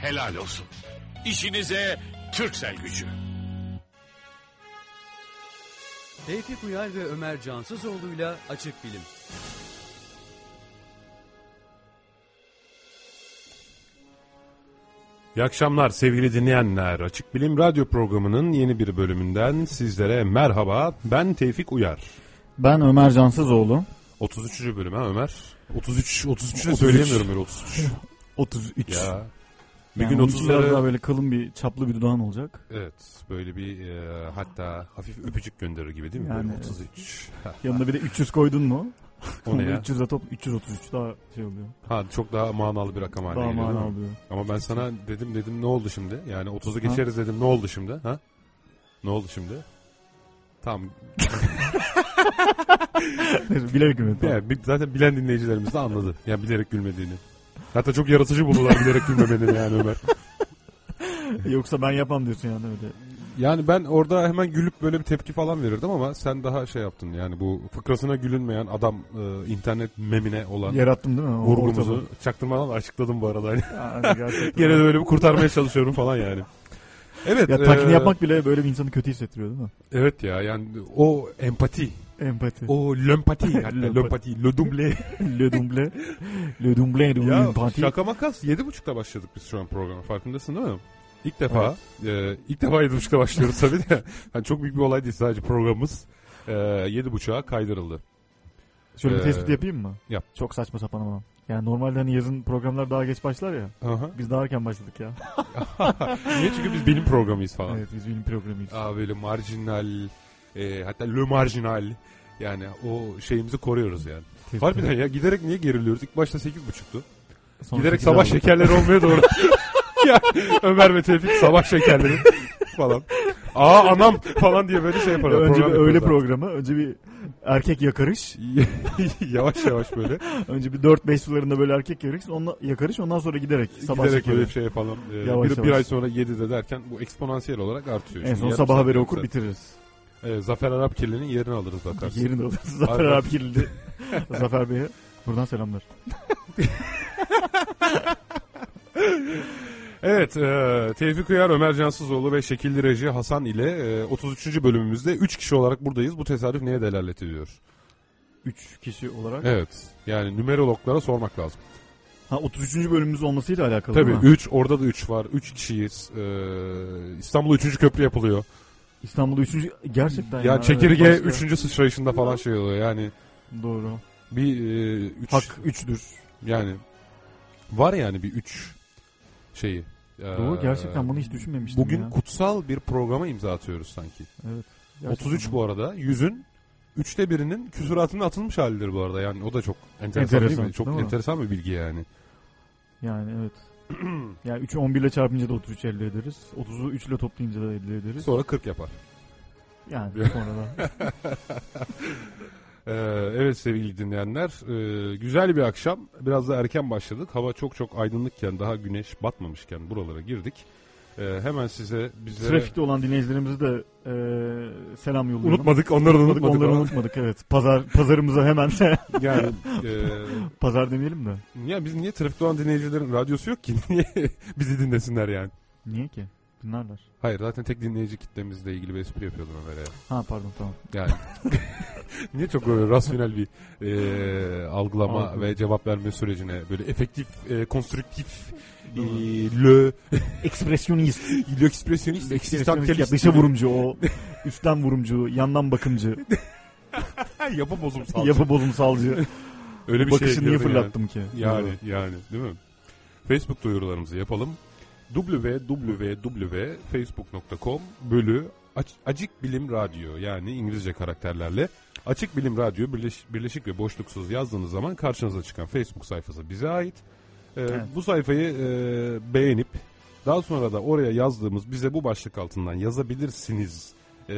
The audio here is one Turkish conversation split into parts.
helal olsun. İşinize Türksel gücü. Tevfik Uyar ve Ömer Cansızoğlu'yla Açık Bilim. İyi akşamlar sevgili dinleyenler. Açık Bilim Radyo programının yeni bir bölümünden sizlere merhaba. Ben Tevfik Uyar. Ben Ömer Cansızoğlu. 33. bölüm ha Ömer. 33 33 de söyleyemiyorum öyle 33. 33. ya. Bir Yani gün onun için biraz 30'ları daha böyle kalın bir çaplı bir dudağın olacak. Evet böyle bir e, hatta hafif öpücük gönderir gibi değil mi? Yani böyle evet. 33. Yanında bir de 300 koydun mu? o ne ya? 300'e top 333 daha şey oluyor. Ha çok daha manalı bir rakam haline Daha geliyor. mana değil mi? oluyor. Ama ben sana dedim dedim ne oldu şimdi? Yani 30'u geçeriz dedim ne oldu şimdi? Ha? Ne oldu şimdi? Neyse bilerek gülmedim. tamam. Yani, zaten bilen dinleyicilerimiz de anladı. Yani bilerek gülmediğini. Hatta çok yaratıcı buldular bilerek gülmemeni yani Ömer. Yoksa ben yapam diyorsun yani öyle. Yani ben orada hemen gülüp böyle bir tepki falan verirdim ama sen daha şey yaptın. Yani bu fıkrasına gülünmeyen adam e, internet memine olan Yarattım değil mi? O vurgumuzu ortamı. çaktırmadan açıkladım bu arada. Yani gerçekten. Gene de böyle bir kurtarmaya çalışıyorum falan yani. Evet. Ya taklidi e, yapmak bile böyle bir insanı kötü hissettiriyor değil mi? Evet ya yani o empati, Empati. o lömpati, hatta Lömpati. le double. Le double. Le double de ya şaka makas 7.30'da başladık biz şu an programa farkındasın değil mi? İlk defa, e, ilk defa 7.30'da başlıyoruz tabii de. Yani çok büyük bir olay değil sadece programımız e, 7.30'a kaydırıldı. Şöyle bir Ee, tespit yapayım mı? yap. Çok saçma sapan ama. Yani normalde hani yazın programlar daha geç başlar ya. Aha. Biz daha erken başladık ya. Niye? Çünkü biz bilim programıyız falan. evet biz bilim programıyız. Aa, böyle marjinal, e, hatta le marjinal. Yani o şeyimizi koruyoruz yani. Tespit- Harbiden ya giderek niye geriliyoruz? İlk başta 8.30'tu. Sonra Giderek sabah aldık. şekerleri olmaya doğru. ya, Ömer ve Tevfik sabah şekerleri falan. Aa anam falan diye böyle şey yaparlar. Önce bir program öğle yaparlar. programı, önce bir erkek yakarış. yavaş yavaş böyle. Önce bir 4-5 sularında böyle erkek yakarış, onunla yakarış ondan sonra giderek sabah giderek şekeri. böyle bir şey falan. Ee, Yavaş bir, bir yavaş. ay sonra 7'de derken bu eksponansiyel olarak artıyor. En Şimdi son yarım sabah haberi okur bitiririz. Ee, Zafer Arapkirli'nin yerini alırız bakarsın. Yerini alırız. Zafer abi kilidi. Zafer Bey'e buradan selamlar. Evet, e, Tevfik Uyar, Ömer Cansızoğlu ve Şekilli Reji Hasan ile e, 33. bölümümüzde 3 kişi olarak buradayız. Bu tesadüf neye delalet ediyor? 3 kişi olarak. Evet, yani numerologlara sormak lazım. Ha 33. bölümümüz olmasıyla alakalı Tabii değil mi? 3, orada da 3 var. 3 kişiyiz. E, İstanbul'da 3. köprü yapılıyor. İstanbul'da 3. gerçekten Ya, ya. çekirge evet, başka- 3. sıçrayışında falan şey oluyor. Yani Doğru. bir 3 Hak 3'dür. yani var yani bir 3 şeyi. Doğru Ee, gerçekten bunu hiç düşünmemiştim Bugün ya. kutsal bir programa imza atıyoruz sanki. Evet. 33 bu arada. Yüzün üçte birinin küsuratının atılmış halidir bu arada. Yani o da çok enteresan, Enteresan, değil mi? Çok değil mi? enteresan bir bilgi yani. Yani evet. yani 3'ü 11 ile çarpınca da 33 elde ederiz. 30'u 3 ile toplayınca da elde ederiz. Sonra 40 yapar. Yani sonra da. Ee, evet sevgili dinleyenler. ee, güzel bir akşam. Biraz da erken başladık. Hava çok çok aydınlıkken daha güneş batmamışken buralara girdik. Ee, hemen size bizlere... Trafikte olan dinleyicilerimize de e, selam yolluyorum. Unutmadık onları da unutmadık. Onları ama. unutmadık evet. Pazar pazarımıza hemen Yani ee, pazar demeyelim de. ya biz niye trafikte olan dinleyicilerin radyosu yok ki? Niye bizi dinlesinler yani? Niye ki? Dinlerler. Hayır zaten tek dinleyici kitlemizle ilgili bir espri yapıyordum Ömer'e. Ha pardon tamam. Yani niye çok böyle rasyonel bir e, algılama Algı. ve cevap verme sürecine böyle efektif, e, konstrüktif, e, le, Ekspresyonist. l'expressionist, Ekspresyonist. Dışa vurumcu o. Üstten vurumcu. Yandan bakımcı. yapı bozumsal. Yapı bozumsalcı. Öyle bir Bakışı şey niye fırlattım ki? Yani, yani, yani değil mi? Facebook duyurularımızı yapalım. www.facebook.com bölü Acık Bilim Radyo yani İngilizce karakterlerle Açık Bilim Radyo birleş- birleşik ve boşluksuz yazdığınız zaman karşınıza çıkan Facebook sayfası bize ait. Ee, Evet. Bu sayfayı e, beğenip daha sonra da oraya yazdığımız bize bu başlık altından yazabilirsiniz e,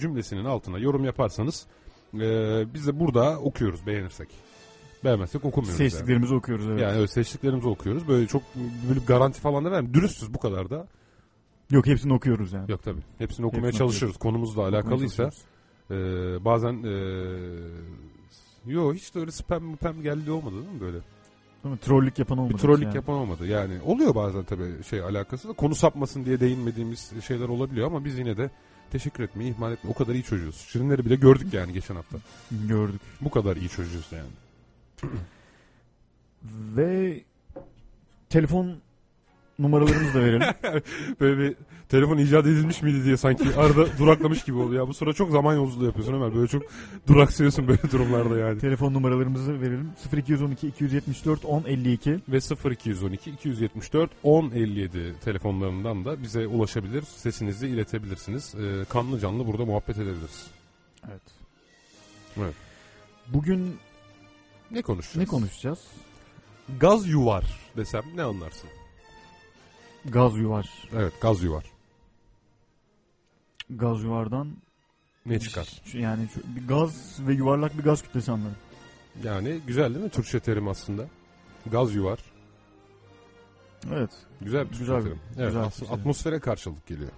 cümlesinin altına yorum yaparsanız e, biz de burada okuyoruz beğenirsek. Beğenmezsek okumuyoruz. yani. Seçtiklerimizi okuyoruz evet. Yani evet seçtiklerimizi okuyoruz. Böyle çok böyle garanti falan da vermiyorum. Dürüstüz bu kadar da. Yok hepsini okuyoruz yani. Yok tabii. Hepsini okumaya Hepsini çalışıyoruz. Konumuzla Okumaya alakalıysa. e, bazen e, yo hiç de öyle spam spam geldi olmadı değil mi böyle? Değil mi? Trollük yapan olmadı. Bir trollük yani. yapan olmadı. Yani oluyor bazen tabii şey alakası da konu sapmasın diye değinmediğimiz şeyler olabiliyor ama biz yine de teşekkür etmeyi ihmal etmeyi o kadar iyi çocuğuz. Şirinleri bile gördük yani geçen hafta. Gördük. Bu kadar iyi çocuğuz yani. Ve telefon numaralarımızı da verelim. Böyle bir telefon icat edilmiş miydi diye sanki arada duraklamış gibi oluyor. Ya bu sıra çok zaman yolculuğu yapıyorsun Ömer. Böyle çok duraksıyorsun böyle durumlarda yani. telefon numaralarımızı verelim. 0212 274 1052 Ve 0212 274 1057 telefonlarından da bize ulaşabilir, sesinizi iletebilirsiniz. Ee, kanlı canlı burada muhabbet edebiliriz. Evet. Evet. Bugün Ne konuşacağız? ne konuşacağız? Gaz yuvar desem ne anlarsın? Gaz yuvar. Evet gaz yuvar. Gaz yuvardan Ne çıkar? Yani bir gaz ve yuvarlak bir gaz kütlesi anlarım. Yani güzel değil mi Türkçe terim aslında? Gaz yuvar. Evet. Güzel bir Türkçe Güzel terim. Evet, güzel aslında atmosfere karşılık geliyor.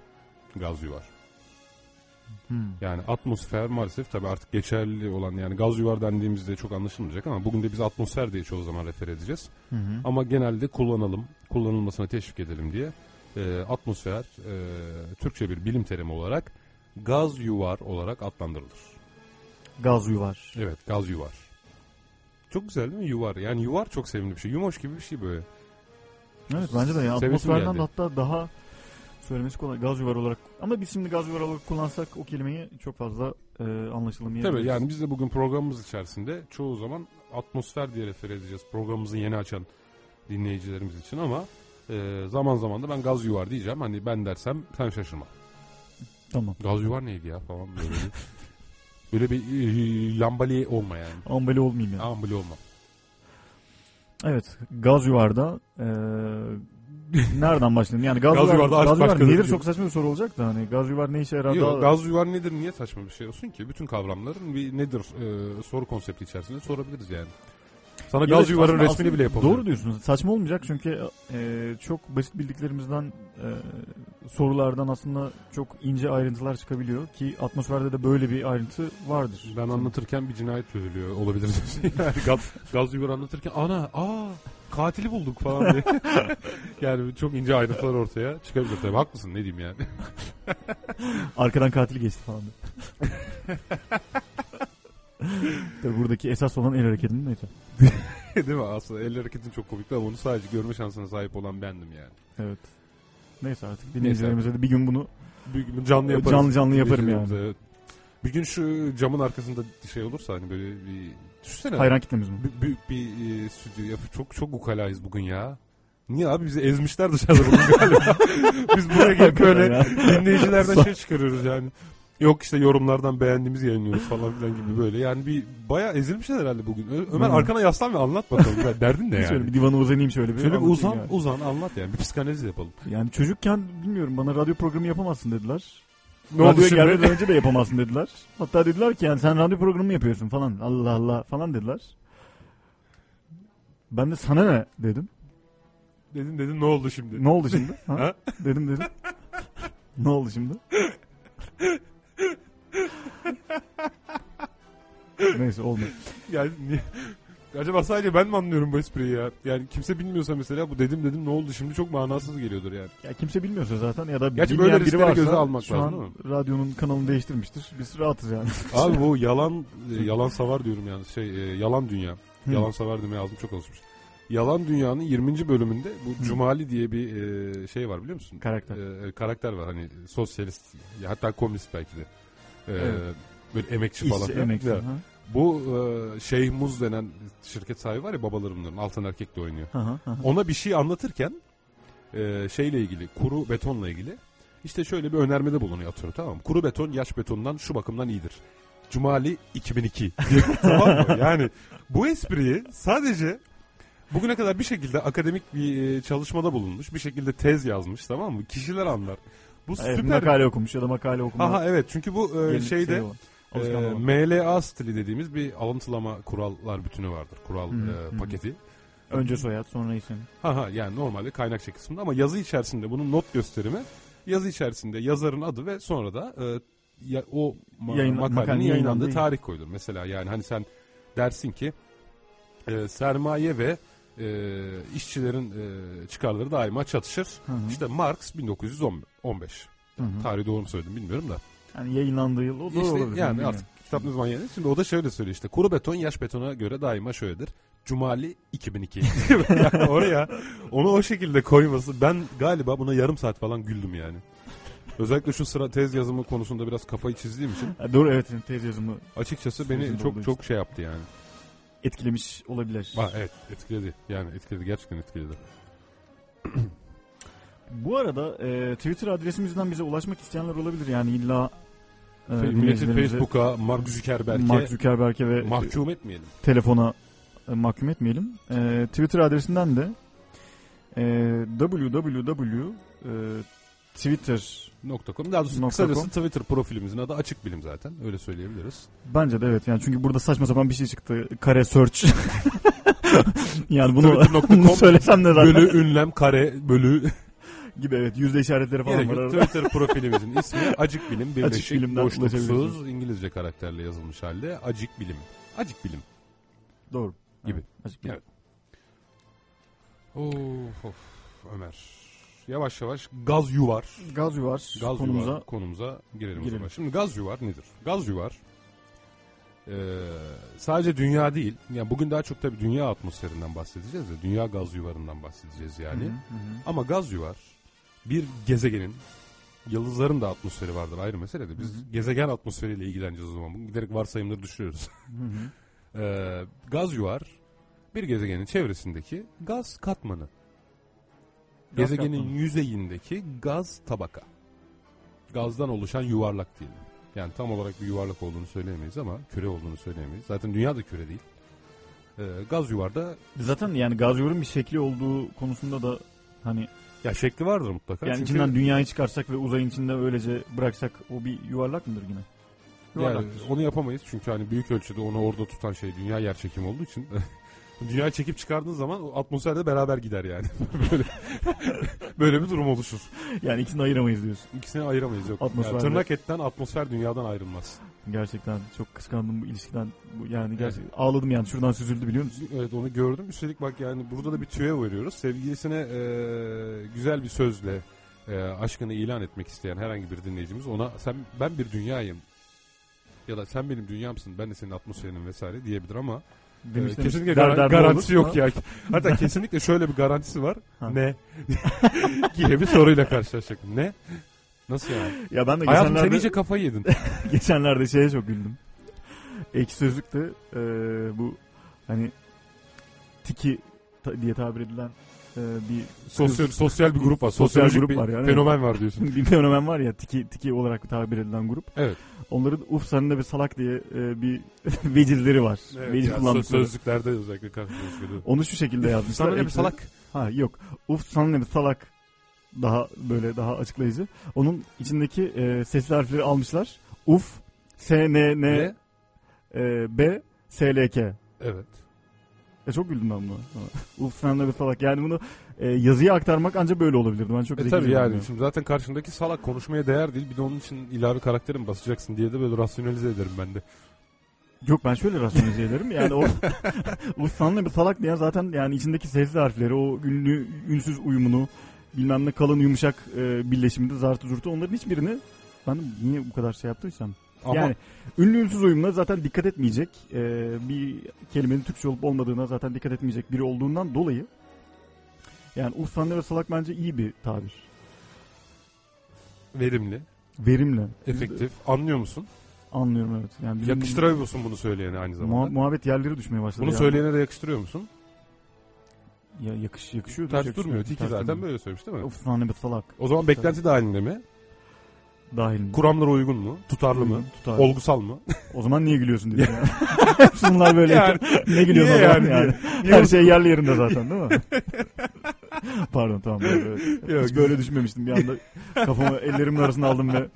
Gaz yuvar. Hmm. Yani atmosfer maalesef tabii artık geçerli olan yani gaz yuvar dendiğimizde çok anlaşılmayacak ama bugün de biz atmosfer diye çoğu zaman refer edeceğiz. Hı hı. Ama genelde kullanalım, kullanılmasına teşvik edelim diye e, atmosfer e, Türkçe bir bilim terimi olarak gaz yuvar olarak adlandırılır. Gaz yuvar. Evet gaz yuvar. Çok güzel değil mi yuvar? Yani yuvar çok sevimli bir şey. Yumoş gibi bir şey böyle. Evet bence de ya Sevesim atmosferden geldi. hatta daha söylemesi kolay gaz yuvar olarak ama biz şimdi gaz yuvar olarak kullansak o kelimeyi çok fazla e, anlaşılamayabilir. Tabii yani biz de bugün programımız içerisinde çoğu zaman atmosfer diye refer edeceğiz. Programımızı yeni açan dinleyicilerimiz için ama e, zaman zaman da ben gaz yuvar diyeceğim. Hani ben dersem sen şaşırma. Tamam. Gaz yuvar neydi ya falan böyle bir. Böyle bir e, lambali olma yani. Ambali olmayayım yani. Lambali olma. Evet. Gaz yuvarda e, nereden başlayalım? Yani gaz, Gaz yuvar, yuvarda aşk gaz yuvar nedir? Çok saçma bir soru olacak da hani gaz yuvar ne işe yarar? Yok, Daha- gaz yuvar nedir niye saçma bir şey olsun ki? Bütün kavramların bir nedir e, soru konsepti içerisinde sorabiliriz yani. Sana gaz da yuvarın resmini bile yapabilirim. Doğru diyorsunuz. Saçma olmayacak çünkü e, çok basit bildiklerimizden e, sorulardan aslında çok ince ayrıntılar çıkabiliyor ki atmosferde de böyle bir ayrıntı vardır. Ben anlatırken bir cinayet çözülüyor olabilir. yani gaz, gaz yuvar anlatırken ana aa katili bulduk falan diye. yani çok ince ayrıntılar ortaya çıkabilir tabii. Haklısın ne diyeyim yani. Arkadan katil geçti falan. Tabii buradaki esas olan el hareketinin neyse. Değil mi? Aslında el hareketin çok komikti ama onu sadece görme şansına sahip olan bendim yani. Evet. Neyse artık dinleyicilerimize de bir gün bunu Bir gün canlı yaparız. Canlı canlı yaparım Dinleyicilerimize, evet. Bir gün şu camın arkasında şey olursa hani böyle bir düşünsene. hayran kitlemiz mi? B- büyük bir e, stüdyo yapı çok çok ukalayız bugün ya. Niye abi bizi ezmişler dışarıda bugün galiba. Biz buraya gelip böyle dinleyicilerden şey çıkarıyoruz yani. Yok işte yorumlardan beğendiğimizi yayınlıyoruz falan filan gibi böyle. Yani bir bayağı ezilmişler herhalde bugün. Ö- Ömer Hı. arkana yaslan ve anlat bakalım. Ya Derdin ne Şöyle yani? bir divana uzanayım şöyle bir. Şöyle bir anlatayım uzan, yani. uzan anlat yani. Bir psikanaliz yapalım. Yani çocukken bilmiyorum bana radyo programı yapamazsın dediler. Ne şimdi? gelmeden önce de yapamazsın dediler. Hatta dediler ki yani sen radyo programı yapıyorsun falan. Allah Allah falan dediler. Ben de sana ne dedim. Dedin dedin ne oldu şimdi? Ne oldu şimdi? Ha? Ha? dedim dedim. ne oldu şimdi? Neyse olmadı. Yani niye? Acaba sadece ben mi anlıyorum bu espriyi ya? Yani kimse bilmiyorsa mesela bu dedim dedim ne oldu şimdi çok manasız geliyordur yani. Ya kimse bilmiyorsa zaten ya da Gerçi bilmeyen böyle biri riskleri varsa göze almak şu lazım, an radyonun kanalını değiştirmiştir. Biz rahatız yani. Abi bu yalan e, yalan savar diyorum yani şey e, yalan dünya. Yalan savar demeye ağzım çok alışmış. Yalan Dünya'nın 20. bölümünde bu. Cumali diye bir e, şey var biliyor musun? Karakter. E, karakter var hani sosyalist ya hatta komünist belki de. E, Evet. Böyle emekçi falan. İşçi, filan. emekçi. Ya. Bu e, Şeyh Muz denen şirket sahibi var ya babalarımların altın erkek de oynuyor. Hı hı. Ona bir şey anlatırken e, şeyle ilgili kuru betonla ilgili işte şöyle bir önermede bulunuyor atıyorum tamam mı? Kuru beton yaş betondan şu bakımdan iyidir. Cumali 2002 diyor, tamam mı? Yani bu espriyi sadece bugüne kadar bir şekilde akademik bir e, çalışmada bulunmuş. Bir şekilde tez yazmış tamam mı? Kişiler anlar. Bu Evet, süper. makale okumuş ya da makale okuma. Aha evet çünkü bu e, şeyde şey e, olan. MLA stili dediğimiz bir alıntılama kurallar bütünü vardır. Kural Hı, e, paketi. Önce soyad sonra isim. Ha ha yani normalde kaynakça kısmında ama yazı içerisinde bunun not gösterimi yazı içerisinde yazarın adı ve sonra da e, ya, o ma- Yayın- makalenin makalenin yayınlandığı yayınlandığı- tarih koyulur. Mesela yani hani sen dersin ki e, sermaye ve e, işçilerin e, çıkarları daima çatışır. Hı hı. İşte Marx 1915. Hı hı. Tarihi doğru mu söyledim bilmiyorum da. Yani yayınlandığı yıl o İşte olabilir. yani bilmiyorum. artık kitap ne zaman yayınlandı? Şimdi o da şöyle söylüyor işte. Kuru beton yaş betona göre daima şöyledir. Cumali 2002. yani oraya onu o şekilde koyması ben galiba buna yarım saat falan güldüm yani. Özellikle şu sıra tez yazımı konusunda biraz kafayı çizdiğim için Ha, doğru evet tez yazımı açıkçası beni çok için. çok şey yaptı yani. etkilemiş olabilir. Ha, evet etkiledi. Yani etkiledi gerçekten etkiledi. Bu arada e, Twitter adresimizden bize ulaşmak isteyenler olabilir. Yani illa e, Milletin Facebook'a, Mark Zuckerberg'e Mark Zuckerberg'e ve mahkum etmeyelim. telefona e, mahkum etmeyelim. E, Twitter adresinden de e, www e. Daha doğrusu kısacası. Twitter profilimizin adı Açık Bilim zaten. Öyle söyleyebiliriz. bence de evet yani çünkü burada saçma sapan bir şey çıktı. Kare search. yani bunu, bunu söylesem de zaten Bölü, ünlem, kare, bölü. Gibi evet yüzde işaretleri falan Gerek var yok. arada. Twitter profilimizin ismi Acık Bilim. Birleşik Bilim'den boşluksuz ulaşabilirsiniz. İngilizce karakterle yazılmış halde Acık Bilim. Acık Bilim. Doğru. Gibi. Açık Evet. Of of Ömer. Yavaş yavaş gaz yuvar. Gaz yuvar Gaz konumuza yuvar konumuza girelim, o girelim. zaman. Şimdi gaz yuvar nedir? Gaz yuvar eee, sadece dünya değil. Yani bugün daha çok tabii dünya atmosferinden bahsedeceğiz ya. Dünya gaz yuvarından bahsedeceğiz yani. Ama gaz yuvar bir gezegenin yıldızların da atmosferi vardır ayrı mesele de. Biz Hı hı. gezegen atmosferiyle ilgileneceğiz o zaman. Giderek varsayımları düşürüyoruz. Hı hı. Eee, gaz yuvar bir gezegenin çevresindeki gaz katmanı. Gaz Gezegenin katmanı. yüzeyindeki gaz tabaka. Gazdan oluşan yuvarlak diyelim. Yani tam olarak bir yuvarlak olduğunu söyleyemeyiz ama küre olduğunu söyleyemeyiz. Zaten dünya da küre değil. Ee, gaz yuvarda Zaten yani gaz yuvarın bir şekli olduğu konusunda da hani ya şekli vardır mutlaka. yani Çünkü içinden dünyayı çıkarsak ve uzayın içinde öylece bıraksak o bir yuvarlak mıdır yine? yani onu yapamayız çünkü hani büyük ölçüde onu orada tutan şey dünya yer çekimi olduğu için dünyayı çekip çıkardığın zaman atmosferde beraber gider yani. böyle böyle bir durum oluşur. Yani ikisini ayıramayız diyorsun. İkisini ayıramayız yok. Atmosferde- Yani tırnak etten atmosfer dünyadan ayrılmaz. Gerçekten çok kıskandım bu ilişkiden. Bu yani gerçekten ağladım yani şuradan süzüldü biliyor musun? Evet onu gördüm. Üstelik bak yani burada da bir tüyo veriyoruz. Sevgilisine e, güzel bir sözle e, aşkını ilan etmek isteyen herhangi bir dinleyicimiz ona sen ben bir dünyayım ya da sen benim dünyamsın ben de senin atmosferinim vesaire diyebilir ama e, Demiş, demiş. kesinlikle Der- gar- garantisi olur? yok ya. Hatta kesinlikle şöyle bir garantisi var. Ha. Ne? diye bir soruyla karşılaşacak. Ne? Nasıl yani? Ya ben de Hayatım sen geçenlerde, iyice kafayı yedin. geçenlerde şeye çok güldüm. Ekşi Sözlük'te e, bu hani tiki ta- diye tabir edilen e, bir Sosyal, sosyal bir grup var. Sosyal grup bir var yani. fenomen var diyorsun. bir fenomen var ya tiki tiki olarak tabir edilen grup. Evet. Onların uf sen de bir salak diye e, bir vecilleri var. Vecil yani kullandıkları. sözlüklerde özellikle karşılaşıyor. Onu şu şekilde yazmışlar. Ne bir salak? Ha yok. Uf ne bir salak. Daha böyle daha açıklayıcı. Onun içindeki e, sesli harfleri almışlar. Uf, S, N, N, e, B, S, L, K. Evet. E çok güldüm ben buna. Uf sen de bir salak. Yani bunu e, yazıya aktarmak ancak böyle olabilirdi. Ben çok E tabii yani şimdi zaten karşındaki salak konuşmaya değer değil bir de onun için ilave karakteri mi basacaksın diye de böyle rasyonalize ederim ben de. Yok ben şöyle rasyonize ederim. Yani o Uf de bir salak diye zaten yani içindeki sesli harfleri, o ünlü ünsüz uyumunu, bilmem ne kalın yumuşak e, birleşiminde zartı zurtu onların hiçbirini ben niye bu kadar şey yaptıysam Ama Yani ünlü ünsüz uyumuna zaten dikkat etmeyecek. Ee, bir kelimenin Türkçe olup olmadığına zaten dikkat etmeyecek biri olduğundan dolayı yani uhsanlı ve salak bence iyi bir tabir. verimli, Verimli. efektif. Anlıyor musun? Anlıyorum evet. Yani bizim Yakıştırıyor musun bunu söyleyene aynı muha- zamanda? muhabbet yerleri düşmeye başladı. Bunu yani. söyleyene de yakıştırıyor musun? Ya yakış, yakışıyor. Ters durmuyor. Tiki zaten böyle söylemiş değil mi? Uhsanlı ve salak. O zaman beklenti dahilinde mi? Dahil. Kuramlara uygun mu? Tutarlı mı? Tutar. Olgusal mı? O zaman niye gülüyorsun diyor. Yani. Bunlar böyle. Yani, ne gülüyorsun niye yani? yani? Niye Her şey yerli yerinde zaten değil mi? Pardon tamam. Evet, evet. Yok. Hiç böyle düşünmemiştim. Bir anda kafamı ellerimin arasına aldım ve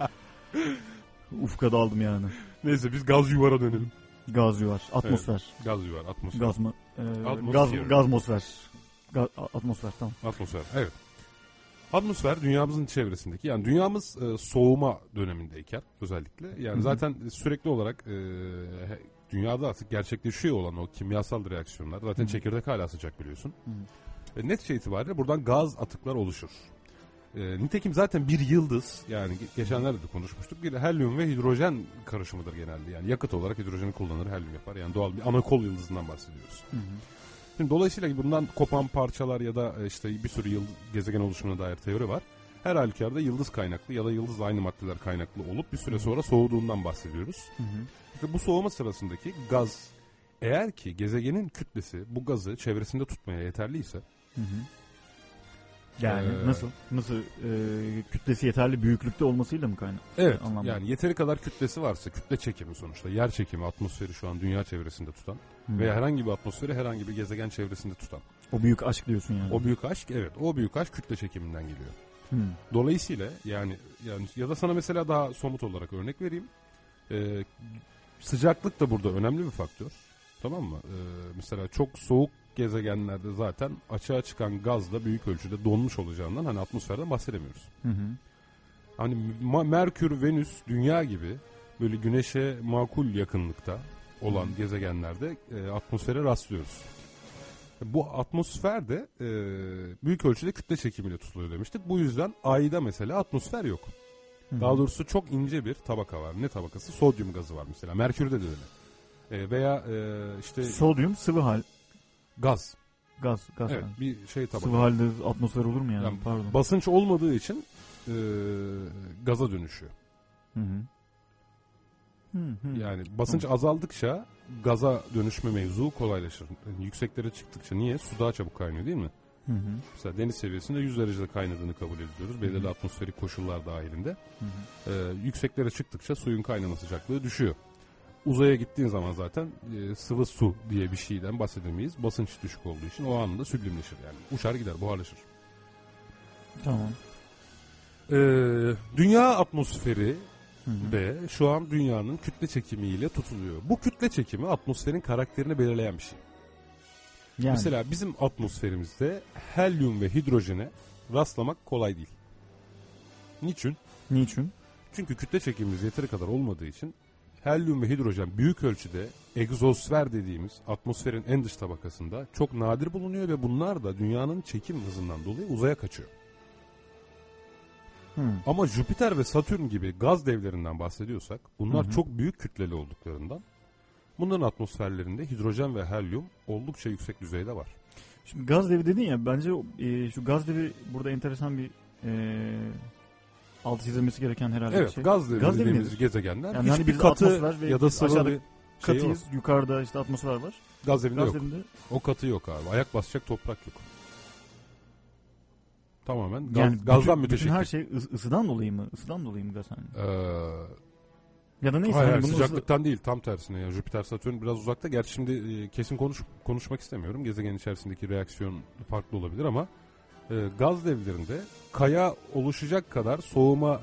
ufka daldım yani. Neyse biz gaz yuvara dönelim. Gaz yuvar. Atmosfer. Gaz yuvar, atmosfer. Gaz mı? Atmosfer. gaz, gazmosfer. Atmosfer tamam. Atmosfer, evet. Atmosfer dünyamızın çevresindeki yani dünyamız e, soğuma dönemindeyken özellikle yani Hı hı. zaten sürekli olarak e, dünyada artık gerçekleşiyor olan o kimyasal reaksiyonlar. Zaten Hı. çekirdek hala sıcak biliyorsun. Hı. E, netice itibariyle buradan gaz atıklar oluşur. E, nitekim zaten bir yıldız yani ge- geçenlerde de konuşmuştuk bir helyum ve hidrojen karışımıdır genelde. Yani yakıt olarak hidrojeni kullanır helyum yapar. Yani doğal bir anakol yıldızından bahsediyoruz. Hı hı. Şimdi dolayısıyla bundan kopan parçalar ya da e, işte bir sürü yıldız, gezegen oluşumuna dair teori var. Her halükarda yıldız kaynaklı ya da yıldızla aynı maddeler kaynaklı olup bir süre sonra soğuduğundan bahsediyoruz. Hı hı. İşte bu soğuma sırasındaki gaz eğer ki gezegenin kütlesi bu gazı çevresinde tutmaya yeterliyse Hı hı. Yani Ee, nasıl? Nasıl e, kütlesi yeterli büyüklükte olmasıyla mı kaynak? Evet Anlamda. yani yeteri kadar kütlesi varsa kütle çekimi sonuçta yer çekimi atmosferi şu an dünya çevresinde tutan Hı. veya herhangi bir atmosferi herhangi bir gezegen çevresinde tutan. O büyük aşk diyorsun yani. O büyük aşk evet o büyük aşk kütle çekiminden geliyor. Hı. Dolayısıyla yani yani ya da sana mesela daha somut olarak örnek vereyim. Ee, sıcaklık da burada önemli bir faktör. Tamam mı? Ee, mesela çok soğuk gezegenlerde zaten açığa çıkan gaz da büyük ölçüde donmuş olacağından hani atmosferden bahsedemiyoruz. Hı hı. Hani Merkür, Venüs, Dünya gibi böyle güneşe makul yakınlıkta olan gezegenlerde e, atmosfere rastlıyoruz. Bu atmosfer de e, büyük ölçüde kütle çekimiyle tutuluyor demiştik. Bu yüzden ayda mesela atmosfer yok. Hı hı. Daha doğrusu çok ince bir tabaka var. Ne tabakası? Sodyum gazı var mesela. Merkürde de öyle. E, veya e, işte Sodyum sıvı hal gaz. gaz gaz. Evet, yani. bir şey tabaka. Sıvı halde atmosfer olur mu yani? Yani Pardon. Basınç olmadığı için e, gaza dönüşüyor. Hı hı. Hı hı. Yani basınç azaldıkça gaza dönüşme mevzu kolaylaşır. Yani yükseklere çıktıkça niye? Su daha çabuk kaynıyor değil mi? Hı hı. Mesela deniz seviyesinde 100 derecede kaynadığını kabul ediyoruz. Hı Belirli hı. atmosferik koşullar dahilinde. Hı hı. Ee, yükseklere çıktıkça suyun kaynama sıcaklığı düşüyor. Uzaya gittiğin zaman zaten e, sıvı su diye bir şeyden bahsedemeyiz. Basınç düşük olduğu için o anında süblimleşir yani. Uçar gider, buharlaşır. Tamam. Ee, dünya atmosferi Hı hı. ve şu an dünyanın kütle çekimiyle tutuluyor. Bu kütle çekimi atmosferin karakterini belirleyen bir şey. Yani. Mesela bizim atmosferimizde helyum ve hidrojene rastlamak kolay değil. Niçin? Niçin? Çünkü kütle çekimimiz yeteri kadar olmadığı için helyum ve hidrojen büyük ölçüde egzosfer dediğimiz atmosferin en dış tabakasında çok nadir bulunuyor ve bunlar da dünyanın çekim hızından dolayı uzaya kaçıyor. Hı. Ama Jüpiter ve Satürn gibi gaz devlerinden bahsediyorsak bunlar Hı hı. çok büyük kütleli olduklarından bunların atmosferlerinde hidrojen ve helyum oldukça yüksek düzeyde var. Şimdi gaz devi dedin ya bence e, şu gaz devi burada enteresan bir e, altı çizilmesi gereken herhalde bir Evet şey. gaz devi Gaz devi dediğimiz nedir? gezegenler Yani hani hiçbir biz katı ya da sıvı bir şey yok. Katıyız yukarıda işte atmosfer var. Gaz devinde Gaz yok. devinde O katı yok abi. Ayak basacak toprak yok. Tamamen gaz, yani gazdan bütün, müteşekkil. bütün her şey ıs- ısıdan dolayı mı? Isıdan dolayı mı gaz hani? Ee, Ya da neyse hayır, hani bunun ısı- sıcaklıktan değil tam tersine. Yani Jüpiter Satürn biraz uzakta. Gerçi şimdi e, kesin konuş, konuşmak istemiyorum. Gezegen içerisindeki reaksiyon farklı olabilir ama e, gaz devlerinde kaya oluşacak kadar soğuma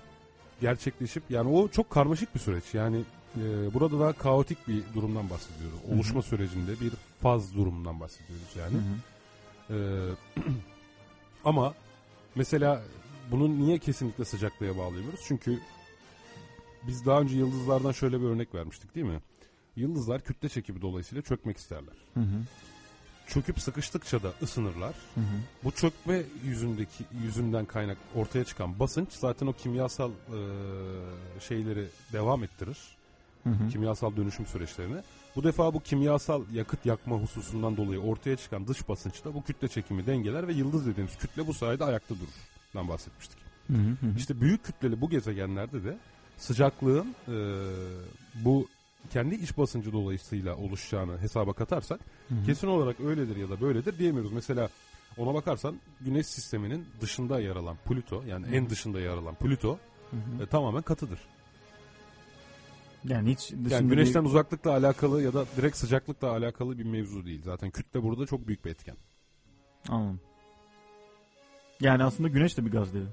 gerçekleşip yani o çok karmaşık bir süreç. Yani e, burada daha kaotik bir durumdan bahsediyoruz. Oluşma sürecinde bir faz durumundan bahsediyoruz yani. Hı hı. Ee, ama mesela bunun niye kesinlikle sıcaklığa bağlıyoruz? Çünkü biz daha önce yıldızlardan şöyle bir örnek vermiştik değil mi? Yıldızlar kütle çekimi dolayısıyla çökmek isterler. Hı hı. Çöküp sıkıştıkça da ısınırlar. Hı hı. Bu çökme yüzündeki yüzünden kaynak ortaya çıkan basınç zaten o kimyasal e, şeyleri devam ettirir. Hı hı. Kimyasal dönüşüm süreçlerini. Bu defa bu kimyasal yakıt yakma hususundan dolayı ortaya çıkan dış basınçta bu kütle çekimi dengeler ve yıldız dediğimiz kütle bu sayede ayakta durur. Dan bahsetmiştik. Hı hı. Hı hı. İşte büyük kütleli bu gezegenlerde de sıcaklığın e, bu kendi iç basıncı dolayısıyla oluşacağını hesaba katarsak Hı hı. kesin olarak öyledir ya da böyledir diyemiyoruz. Mesela ona bakarsan güneş sisteminin dışında yer alan Plüto yani en dışında yer alan Plüto Hı hı. e, tamamen katıdır. Yani hiç Yani güneşten bir- uzaklıkla alakalı ya da direkt sıcaklıkla alakalı bir mevzu değil. Zaten kütle burada çok büyük bir etken. Anladım. Yani aslında güneş de bir gaz devi.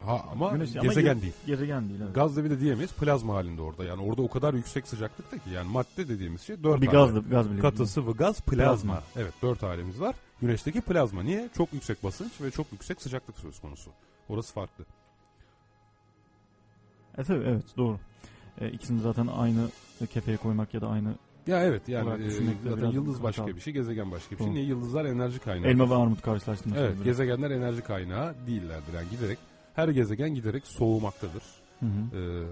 Ha ama Güneş- ama gezegen ge- değil. Gezegen değil evet. Gaz devi de diyemeyiz plazma halinde orada. Yani orada o kadar yüksek sıcaklıkta ki yani madde dediğimiz şey dört bir gaz da gaz bile. Katı, sıvı, gaz, plazma. Plazma. Evet dört halimiz var. Güneşteki plazma. Niye? Çok yüksek basınç ve çok yüksek sıcaklık söz konusu. Orası farklı. E tabii evet doğru. E, ikisini zaten aynı kefeye koymak ya da aynı Ya evet yani e, zaten yıldız başka hatalı. bir şey, gezegen başka bir şey. Doğru. Niye yıldızlar enerji kaynağı? Elma ve armut karşılaştırması. Evet, gibi. gezegenler enerji kaynağı değillerdir. Yani giderek her gezegen giderek soğumaktadır. Hı hı. Ee,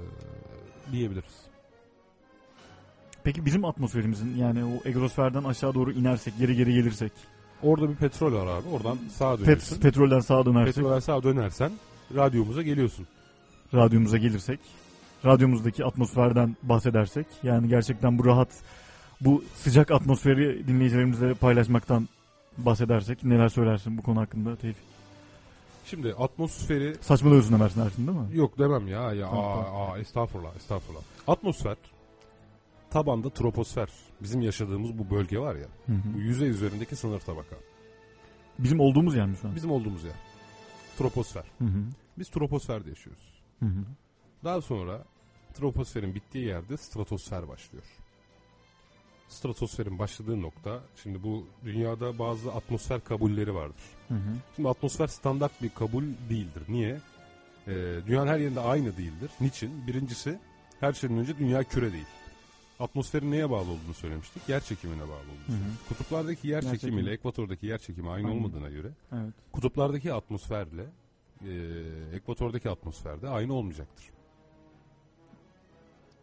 diyebiliriz. Peki bizim atmosferimizin yani o egosferden aşağı doğru inersek, geri geri gelirsek, Orada bir petrol var abi. Oradan sağa dönüyorsun. pet, petrolden sağa dönersek, Petrolden sağa dönersen radyomuza geliyorsun. radyomuza gelirsek, radyomuzdaki atmosferden bahsedersek, yani gerçekten bu rahat, bu sıcak atmosferi dinleyicilerimizle paylaşmaktan bahsedersek neler söylersin bu konu hakkında Tevfik? Şimdi atmosferi Saçmalıyorsun Ömersin Ersin değil mi? yok demem ya. ya Tamam, aa, tamam. aa, estağfurullah, estağfurullah. Atmosfer tabanda troposfer. Bizim yaşadığımız bu bölge var ya. Hı hı. Bu yüzey üzerindeki sınır tabaka. Bizim olduğumuz yer mi şu an? Bizim olduğumuz yer. Troposfer. Hı hı. Biz troposferde yaşıyoruz. Hı hı. Daha sonra troposferin bittiği yerde stratosfer başlıyor. Stratosferin başladığı nokta, şimdi bu dünyada bazı atmosfer kabulleri vardır. Hı hı. Şimdi atmosfer standart bir kabul değildir. Niye? Ee, dünyanın her yerinde aynı değildir. Niçin? Birincisi, her şeyden önce dünya küre değil. Atmosferin neye bağlı olduğunu söylemiştik. Yer çekimine bağlı olduğunu Hı hı. söylemiştik. Kutuplardaki yer, Yer çekimi ile çekimi. ekvatordaki yer çekimi aynı Aynı. olmadığına göre Evet. kutuplardaki atmosferle e, ekvatordaki atmosferde aynı olmayacaktır.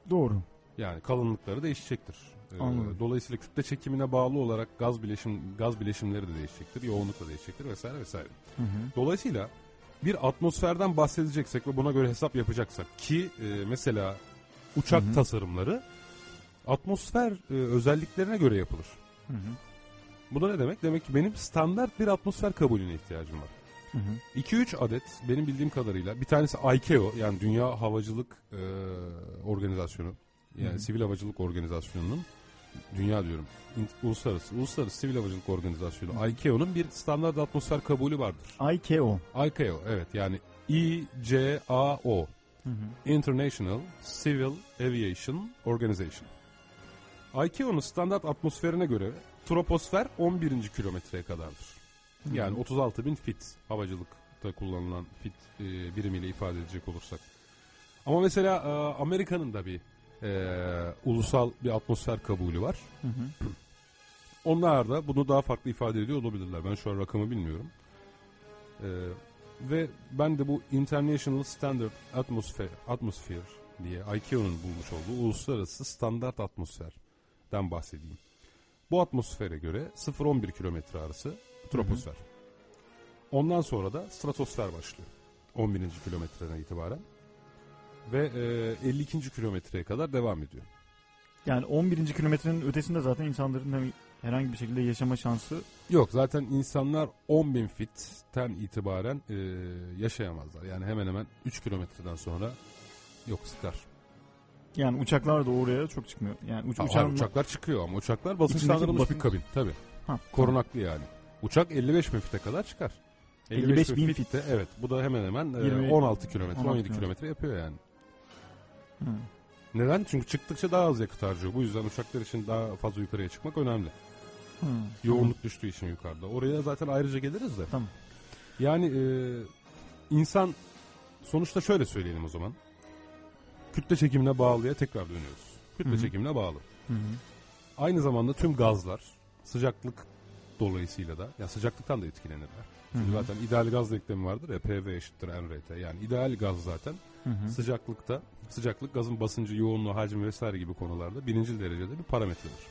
Doğru. Yani kalınlıkları değişecektir. Ee, Anladım. dolayısıyla kütle çekimine bağlı olarak gaz bileşim gaz bileşimleri de değişecektir, yoğunluk da değişecektir vesaire vesaire. Hı hı. Dolayısıyla bir atmosferden bahsedeceksek ve buna göre hesap yapacaksak ki e, mesela uçak Hı hı. tasarımları atmosfer e, özelliklerine göre yapılır. Hı hı. Bu da ne demek? Demek ki benim standart bir atmosfer kabulüne ihtiyacım var. Hı hı. 2-3 adet benim bildiğim kadarıyla bir tanesi ICAO yani Dünya Havacılık e, Organizasyonu yani Hı hı. Sivil Havacılık Organizasyonu'nun dünya diyorum uluslararası uluslararası sivil havacılık organizasyonu Hı. ICAO'nun bir standart atmosfer kabulü vardır. IKO. ICAO evet yani ICAO Hı hı. International Civil Aviation Organization. ICAO'nun standart atmosferine göre troposfer 11. kilometreye kadardır. Yani 36 bin fit havacılıkta kullanılan fit e, birimiyle ifade edecek olursak. Ama mesela e, Amerika'nın da bir e, ulusal bir atmosfer kabulü var. Hı hı. Onlar da bunu daha farklı ifade ediyor olabilirler. Ben şu an rakamı bilmiyorum. E, ve ben de bu International Standard Atmosphere, Atmosphere diye ICAO'nun bulmuş olduğu uluslararası standart atmosferden bahsedeyim. Bu atmosfere göre 0-11 kilometre arası troposfer. Ondan sonra da stratosfer başlıyor. 11. kilometreden itibaren. Ve e, 52. kilometreye kadar devam ediyor. Yani 11. kilometrenin ötesinde zaten insanların hani herhangi bir şekilde yaşama şansı Yok zaten insanlar 10.000 fitten itibaren e, yaşayamazlar. Yani hemen hemen 3 kilometreden sonra yok sıkar. yani uçaklar da oraya çok çıkmıyor. Yani uç, Ha, uçağın uçaklar çıkıyor ama uçaklar basınçlandırılmış basınç- bir kabin tabi. Ha, Korunaklı yani. Uçak 55 bin fite kadar çıkar. 55 bin fitte, fit. Evet bu da hemen hemen e, 20 16 kilometre 16 17 kilometre. yapıyor yani. Hı. Neden? Çünkü çıktıkça daha az yakıt harcıyor. Bu yüzden uçaklar için daha fazla yukarıya çıkmak önemli. Hı. Yoğunluk düştüğü için yukarıda. Oraya zaten ayrıca geliriz de. Tamam. Yani e, insan sonuçta şöyle söyleyelim o zaman. Kütle çekimine bağlıya tekrar dönüyoruz. Kütle Hı hı. çekimine bağlı. Hı hı. Aynı zamanda tüm gazlar sıcaklık dolayısıyla da ya sıcaklıktan da etkilenirler. Hı Çünkü hı. zaten ideal gaz denklemi vardır ya PV eşittir nRT. Yani ideal gaz zaten Hı hı. sıcaklıkta sıcaklık gazın basıncı, yoğunluğu, hacmi vesaire gibi konularda birinci derecede bir parametredir.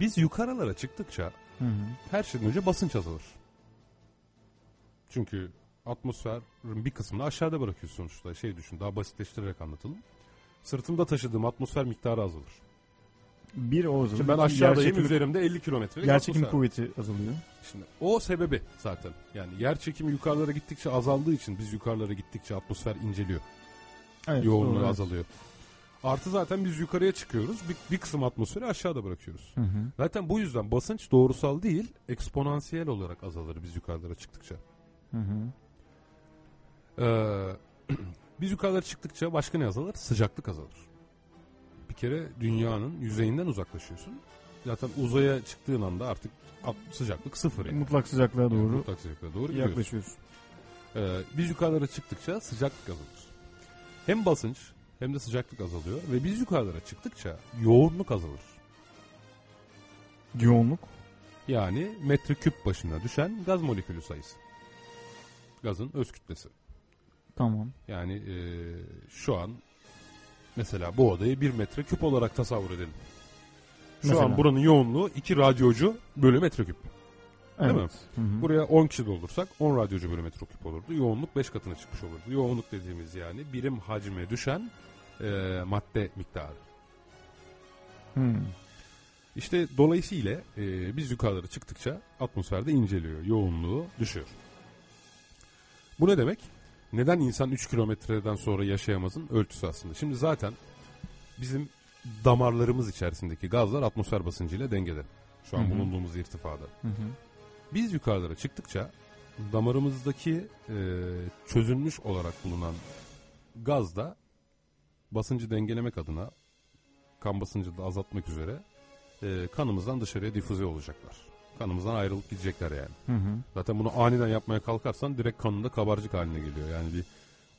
Biz yukarılara çıktıkça Hı hı. her şeyden önce basınç azalır. Çünkü atmosferin bir kısmını aşağıda bırakıyorsun sonuçta. Şey düşün daha basitleştirerek anlatalım. Sırtımda taşıdığım atmosfer miktarı azalır. Bir o zaman. Şimdi ben aşağıdayım yerçekim- üzerimde 50 kilometrelik Yerçekim atmosfer. kuvveti azalıyor. Şimdi o sebebi zaten. Yani yer çekimi yukarılara gittikçe azaldığı için biz yukarılara gittikçe atmosfer inceliyor. Evet, yoğunluğu doğru, evet. azalıyor. Artı zaten biz yukarıya çıkıyoruz. Bir, bir kısım atmosferi aşağıda bırakıyoruz. Hı hı. Zaten bu yüzden basınç doğrusal değil, eksponansiyel olarak azalır biz yukarılara çıktıkça. Hı hı. Ee, biz yukarılara çıktıkça başka ne azalır? Sıcaklık azalır. Bir kere dünyanın yüzeyinden uzaklaşıyorsun. Zaten uzaya çıktığın anda artık sıcaklık sıfır. Yani. Mutlak sıcaklığa doğru Mutlak sıcaklığa doğru yaklaşıyoruz. Ee, biz yukarılara çıktıkça sıcaklık azalır. Hem basınç hem de sıcaklık azalıyor ve biz yukarılara çıktıkça yoğunluk azalır. Yoğunluk. Yani metreküp başına düşen gaz molekülü sayısı. Gazın öz kütlesi. Tamam. Yani e, şu an mesela bu odayı bir metreküp olarak tasavvur edelim. Şu Mesela. an buranın yoğunluğu 2 radyocu bölü metreküp. Evet. mi? Hı hı. Buraya 10 kişi doldursak 10 radyocu bölü metreküp olurdu. Yoğunluk 5 katına çıkmış olurdu. Yoğunluk dediğimiz yani birim hacme düşen e, madde miktarı. Hı. İşte dolayısıyla e, biz yukarılara çıktıkça atmosferde inceliyor. Yoğunluğu düşüyor. Bu ne demek? Neden insan 3 kilometreden sonra yaşayamazın ölçüsü aslında. Şimdi zaten bizim damarlarımız içerisindeki gazlar atmosfer basıncıyla dengede. Şu an Hı hı. bulunduğumuz irtifada. Hı hı. Biz yukarılara çıktıkça damarımızdaki e, çözülmüş olarak bulunan gaz da basıncı dengelemek adına kan basıncını da azaltmak üzere e, kanımızdan dışarıya difüze olacaklar. Kanımızdan ayrılıp gidecekler yani. Hı hı. Zaten bunu aniden yapmaya kalkarsan direkt kanında kabarcık haline geliyor. Yani bir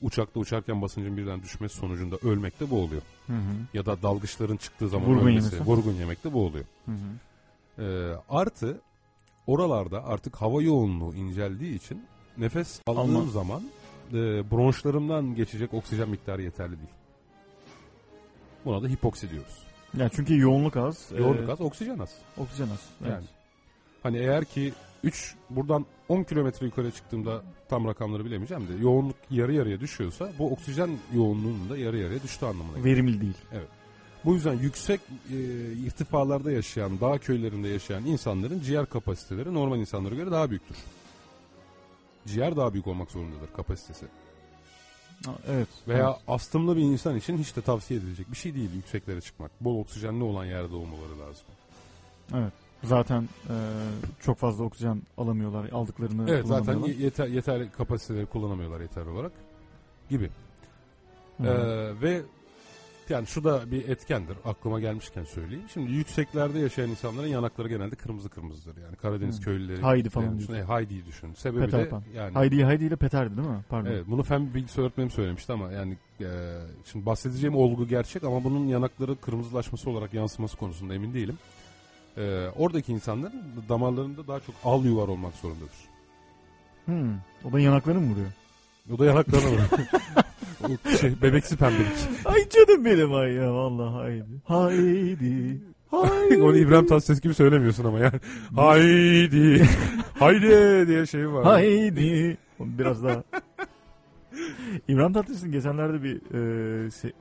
uçakta uçarken basıncın birden düşmesi sonucunda ölmek de bu oluyor. Hı hı. Ya da dalgıçların çıktığı zaman Vurgun ölmesi, yemesi. vurgun yemek de bu oluyor. Hı hı. Ee, artı oralarda artık hava yoğunluğu inceldiği için nefes aldığım Alma. zaman e, bronşlarımdan geçecek oksijen miktarı yeterli değil. Buna da hipoksi diyoruz. Yani çünkü yoğunluk az. Yoğunluk e, az, oksijen az. Oksijen az. Evet. Yani. Hani eğer ki 3 buradan 10 kilometre yukarı çıktığımda tam rakamları bilemeyeceğim de yoğunluk yarı yarıya düşüyorsa bu oksijen yoğunluğunun da yarı yarıya düştüğü anlamına geliyor. Verimli değil. Bu yüzden yüksek e, irtifalarda yaşayan, dağ köylerinde yaşayan insanların ciğer kapasiteleri normal insanlara göre daha büyüktür. Ciğer daha büyük olmak zorundadır kapasitesi. Evet. Veya Evet. astımlı bir insan için hiç de tavsiye edilecek bir şey değil yükseklere çıkmak. Bol oksijenli olan yerde olmaları lazım. Evet. Zaten e, çok fazla oksijen alamıyorlar. Aldıklarını Evet zaten yeter, yeterli kapasiteleri kullanamıyorlar yeterli olarak gibi. Ee, ve yani şu da bir etkendir aklıma gelmişken söyleyeyim. Şimdi yükseklerde yaşayan insanların yanakları genelde kırmızı kırmızıdır. Yani Karadeniz Hı. köylüleri. Haydi falan düşün. diyorsun. E, Haydi'yi düşün. Sebebi Peter de Pan. yani Haydi Haydi ile Peter'di değil mi? Pardon. Evet, bunu fen bilgisi öğretmenim söylemişti ama yani e, şimdi bahsedeceğim olgu gerçek ama bunun yanakları kırmızılaşması olarak yansıması konusunda emin değilim. E, oradaki insanların damarlarında daha çok al yuvar olmak zorundadır. Hmm. O da yanaklarını mı vuruyor? O da yanaklarına vuruyor. O şey, bebeksi pembelik. ay canım benim ay ya vallahi haydi. Haydi. Haydi. Onu İbrahim Tatlıses gibi söylemiyorsun ama yani. Haydi. Haydi diye şey var. Haydi. Biraz daha. İbrahim Tatlıses'in geçenlerde bir e, şey,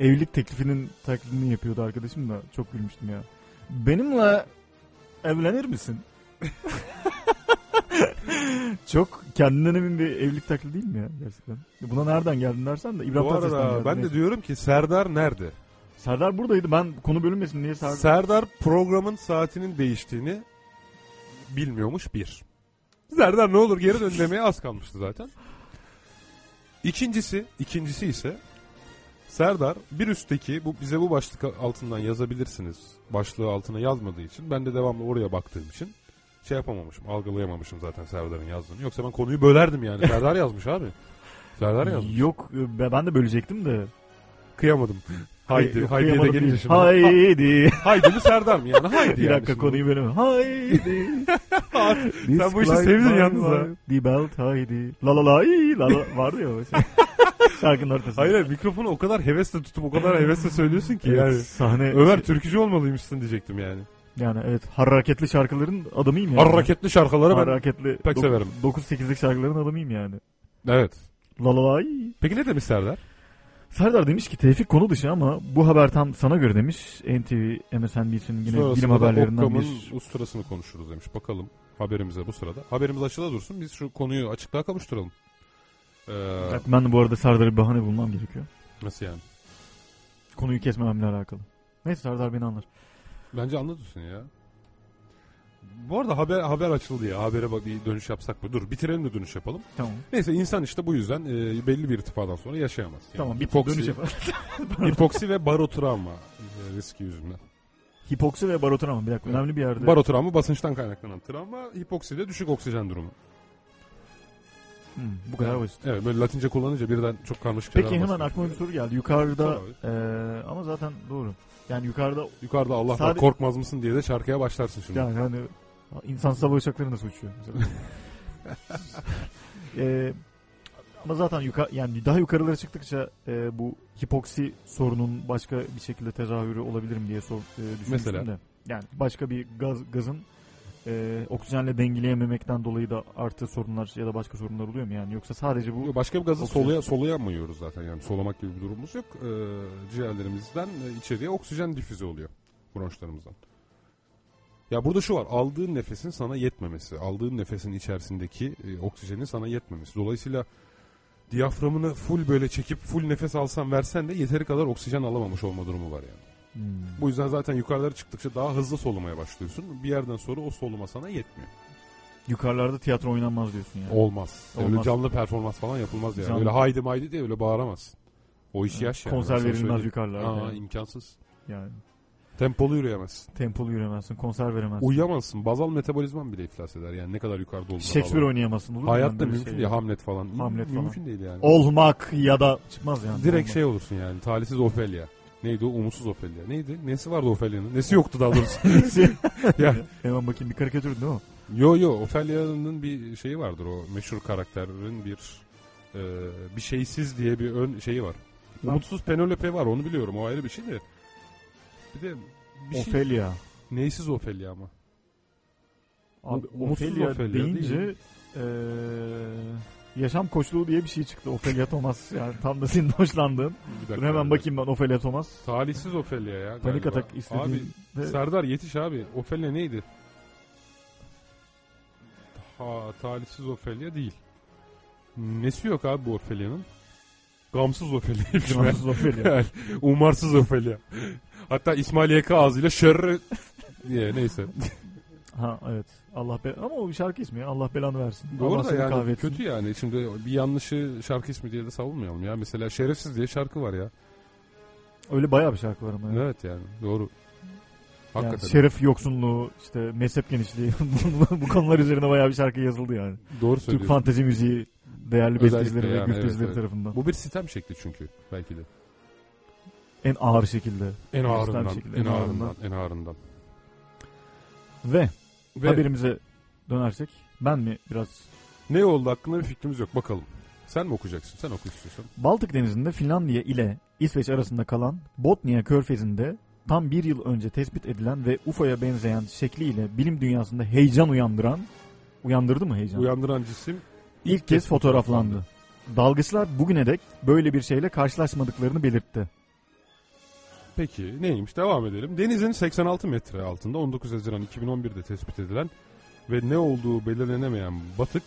evlilik teklifinin taklidini yapıyordu arkadaşım da çok gülmüştüm ya. Benimle evlenir misin? çok kendinden emin bir evlilik taklidi değil mi ya gerçekten? Buna nereden geldin dersen de İbrahim Bu Tatlıses'ten arada geldi. ben de Neyse. diyorum ki Serdar nerede? Serdar buradaydı. Ben konu bölünmesin diye Serdar... Serdar programın saatinin değiştiğini bilmiyormuş bir. Serdar ne olur geri dön demeye az kalmıştı zaten. İkincisi, ikincisi ise Serdar bir üstteki bu bize bu başlık altından yazabilirsiniz. Başlığı altına yazmadığı için ben de devamlı oraya baktığım için şey yapamamışım, algılayamamışım zaten Serdar'ın yazdığını. Yoksa ben konuyu bölerdim yani. Serdar yazmış abi. Serdar yazmış. Yok e, ben de bölecektim de. Kıyamadım. Haydi, Yok, haydiye de gelince şimdi. Haydi. Haydi mi Serdar mı yani? Haydi bir yani dakika şimdi. konuyu böleme. Haydi. Sen bu işi sevdin yalnız ha. Die Belt haydi. La la la la la vardı ya o şey. Şarkının ortasında. Hayır hayır, mikrofonu o kadar hevesle tutup o kadar hevesle söylüyorsun ki Evet, yani. sahne Ömer türkücü olmalıymışsın diyecektim yani. yani evet hareketli şarkıların adamıyım yani. Hareketli şarkıları ben... Hareketli. pek severim. 9-8'lik şarkıların adamıyım yani. Evet. La la la. Peki ne demiş Serdar? Serdar demiş ki Tevfik konu dışı ama bu haber tam sana göre demiş. NTV, MSNBC'nin yine Sonrasında bilim da haberlerinden Occam'ın bir usturasını konuşuruz demiş. Bakalım haberimize bu sırada. Haberimiz açıda dursun biz şu konuyu açıklığa kavuşturalım. Ee, Evet, ben de bu arada Serdar'a bir bahane bulmam gerekiyor. Nasıl yani? Konuyu kesmememle alakalı. Neyse Serdar beni anlar. Bence anlatıyorsun ya. Bu arada haber haber açıldı ya. Habere bak bir dönüş yapsak mı? Dur bitirelim de dönüş yapalım. Tamam. Neyse insan işte bu yüzden e, belli bir irtifadan sonra yaşayamaz. Yani Tamam. hipoksi, Dönüş yapalım. hipoksi ve barotravma e, riski yüzünden. Hipoksi ve barotrauma. Bir dakika önemli bir yerde. Barotravma basınçtan kaynaklanan travma, hipoksi de düşük oksijen durumu. Hmm, bu kadar basit. Evet böyle Latince kullanınca birden çok karmaşık Peki hemen başlıyor. aklıma bir soru geldi. Yukarıda eee, ama zaten doğru. Yani yukarıda Yukarıda Allah var Sadece- korkmaz mısın diye de şarkıya başlarsın şimdi. yani hani insan hava uçakları nasıl uçuyor mesela? Eee, ama zaten yukarı yani daha yukarılara çıktıkça eee, bu hipoksi sorunun başka bir şekilde tezahürü olabilir mi diye sor, eee, düşünmüştüm Mesela? de. Yani başka bir gaz gazın eee, oksijenle dengeleyememekten dolayı da artı sorunlar ya da başka sorunlar oluyor mu yani yoksa sadece bu Yok, Başka bir gazı Oksijen. soluya, soluyamıyoruz zaten yani solamak gibi bir durumumuz yok. Ee, ciğerlerimizden e, içeriye oksijen difüze oluyor bronşlarımızdan. Ya burada şu var aldığın nefesin sana yetmemesi aldığın nefesin içerisindeki e, oksijenin sana yetmemesi. Dolayısıyla diyaframını full böyle çekip full nefes alsan versen de yeteri kadar oksijen alamamış olma durumu var yani. Hmm. Bu yüzden zaten yukarılara çıktıkça daha hızlı solumaya başlıyorsun. Bir yerden sonra o soluma sana yetmiyor. yukarılarda tiyatro oynanmaz diyorsun yani. Olmaz. Öyle Olmaz. canlı performans falan yapılmaz yani. Canlı. Öyle haydi maydi diye öyle bağıramazsın. O iş yaş yani. Konser verilmez yukarılarda. Aa, yani. imkansız. yani. Tempolu yürüyemezsin. Tempolu yürüyemezsin, konser veremezsin. Uyuyamazsın. Bazal metabolizman bile iflas eder yani ne kadar yukarıda olduğuna Shakespeare bağlı. oynayamazsın olur? Hayatta mümkün şey? değil. Hamlet falan. Hamlet falan. Mümkün değil yani. Olmak ya da çıkmaz yani. Direkt Olmak. şey olursun yani. Talihsiz Ofelia. Neydi o? Umutsuz Ofelia. Neydi? Nesi vardı Ophelia'nın? Nesi yoktu daha doğrusu. ya, Hemen bakayım bir karikatür değil mi? yo yo Ophelia'nın bir şeyi vardır o meşhur karakterin bir e, bir şeysiz diye bir ön şeyi var. Umutsuz Penelope var onu biliyorum o ayrı bir şey de. Bir de bir şey Ofelia. neysiz Ofelia ama. Abi Umutsuz Ofelia, Ofelia deyince eee, yaşam koçluğu diye bir şey çıktı. Ofelia Thomas yani tam da senin hoşlandığın. Bir Dur hemen abi. bakayım ben Ofelia Thomas. Talihsiz Ofelia ya galiba. Panik atak Abi istediğinde Serdar yetiş abi. Ofelia neydi? Ha, talihsiz Ofelia değil. Nesi yok abi bu Ofelia'nın? Gamsız Ofelia'ymış. Fransız Ofelia. Yani Umarsız Ofelia. Hatta İsmail YK ağzıyla şerri diye neyse. Ha evet. Allah be ama o bir şarkı ismi ya. Allah belanı versin. Doğru Allah da yani kahretsin. kötü yani. Şimdi bir yanlışı şarkı ismi diye de savunmayalım ya. Mesela Şerefsiz diye şarkı var ya. Öyle bayağı bir şarkı var ama. ya. Evet yani doğru. Yani Hakikaten. şeref yoksunluğu, işte mezhep genişliği bu, konular üzerine bayağı bir şarkı yazıldı yani. doğru Türk söylüyorsun. fantezi müziği değerli bestecileri ve yani, evet, güftecileri evet. tarafından. Bu bir sitem şekli çünkü belki de. En ağır şekilde. En Sistem ağırından, şekli, en en ağırından, en ağırından. Ve, Ve haberimize dönersek ben mi biraz ne oldu hakkında bir fikrimiz yok bakalım. Sen mi okuyacaksın? Sen oku istiyorsan. Baltık Denizi'nde Finlandiya ile İsveç arasında kalan Botnia Körfezi'nde tam bir yıl önce tespit edilen ve UFO'ya benzeyen şekliyle bilim dünyasında heyecan uyandıran uyandırdı mı heyecan? Uyandıran cisim İlk kez fotoğraflandı. Dalgıçlar bugüne dek böyle bir şeyle karşılaşmadıklarını belirtti. Peki neymiş? Devam edelim. Denizin 86 metre altında 19 Haziran 2011'de tespit edilen ve ne olduğu belirlenemeyen batık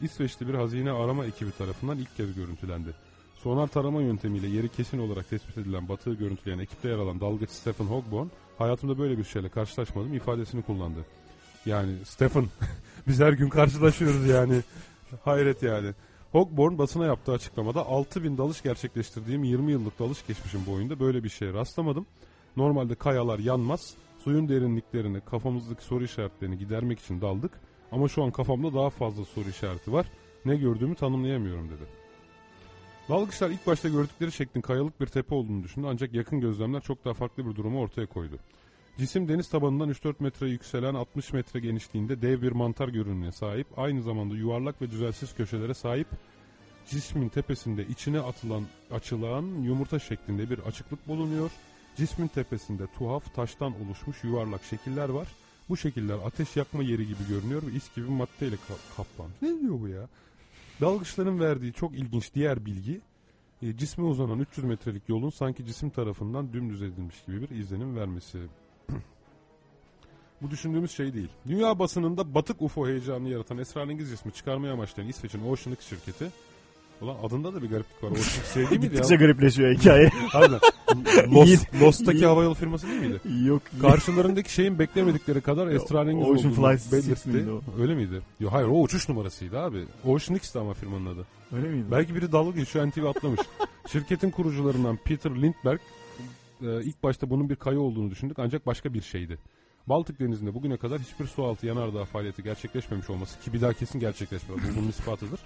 İsveçli bir hazine arama ekibi tarafından ilk kez görüntülendi. Sonar tarama yöntemiyle yeri kesin olarak tespit edilen batığı görüntüleyen ekipte yer alan dalgıç Stephen Hogborn hayatımda böyle bir şeyle karşılaşmadım ifadesini kullandı. Yani Stephen biz her gün karşılaşıyoruz yani. Hayret yani. Hogborn basına yaptığı açıklamada 6000 dalış gerçekleştirdiğim 20 yıllık dalış geçmişim boyunda böyle bir şeye rastlamadım. Normalde kayalar yanmaz. Suyun derinliklerini, kafamızdaki soru işaretlerini gidermek için daldık. Ama şu an kafamda daha fazla soru işareti var. Ne gördüğümü tanımlayamıyorum dedi. Dalgıçlar ilk başta gördükleri şeklin kayalık bir tepe olduğunu düşündü ancak yakın gözlemler çok daha farklı bir durumu ortaya koydu. Cisim deniz tabanından 3-4 metre yükselen 60 metre genişliğinde dev bir mantar görünümüne sahip, aynı zamanda yuvarlak ve düzensiz köşelere sahip cismin tepesinde içine atılan açılan yumurta şeklinde bir açıklık bulunuyor. Cismin tepesinde tuhaf taştan oluşmuş yuvarlak şekiller var. Bu şekiller ateş yakma yeri gibi görünüyor ve is gibi maddeyle ka- kaplanmış. Ne diyor bu ya? Dalgıçların verdiği çok ilginç diğer bilgi e, cisme uzanan 300 metrelik yolun sanki cisim tarafından dümdüz edilmiş gibi bir izlenim vermesi. Bu düşündüğümüz şey değil. Dünya basınında batık UFO heyecanını yaratan esrarengiz cismi çıkarmaya amaçlayan İsveç'in Oceanic şirketi Ulan adında da bir gariplik var. Oceanic şey değil miydi Gittikçe ya? garipleşiyor hikaye. Harbiden. Lost, Lost'taki havayolu firması değil miydi? Yok. Karşılarındaki şeyin beklemedikleri kadar esrarengiz Ocean olduğunu Flight Six belirtti. Öyle miydi? Yok hayır o uçuş numarasıydı abi. Ocean X'ti ama firmanın adı. Öyle miydi? Belki biri dalga geçiyor NTV atlamış. Şirketin kurucularından Peter Lindbergh e, ilk başta bunun bir kaya olduğunu düşündük ancak başka bir şeydi. Baltık Denizi'nde bugüne kadar hiçbir sualtı yanardağ faaliyeti gerçekleşmemiş olması ki bir daha kesin gerçekleşmez. Bu bunun ispatıdır.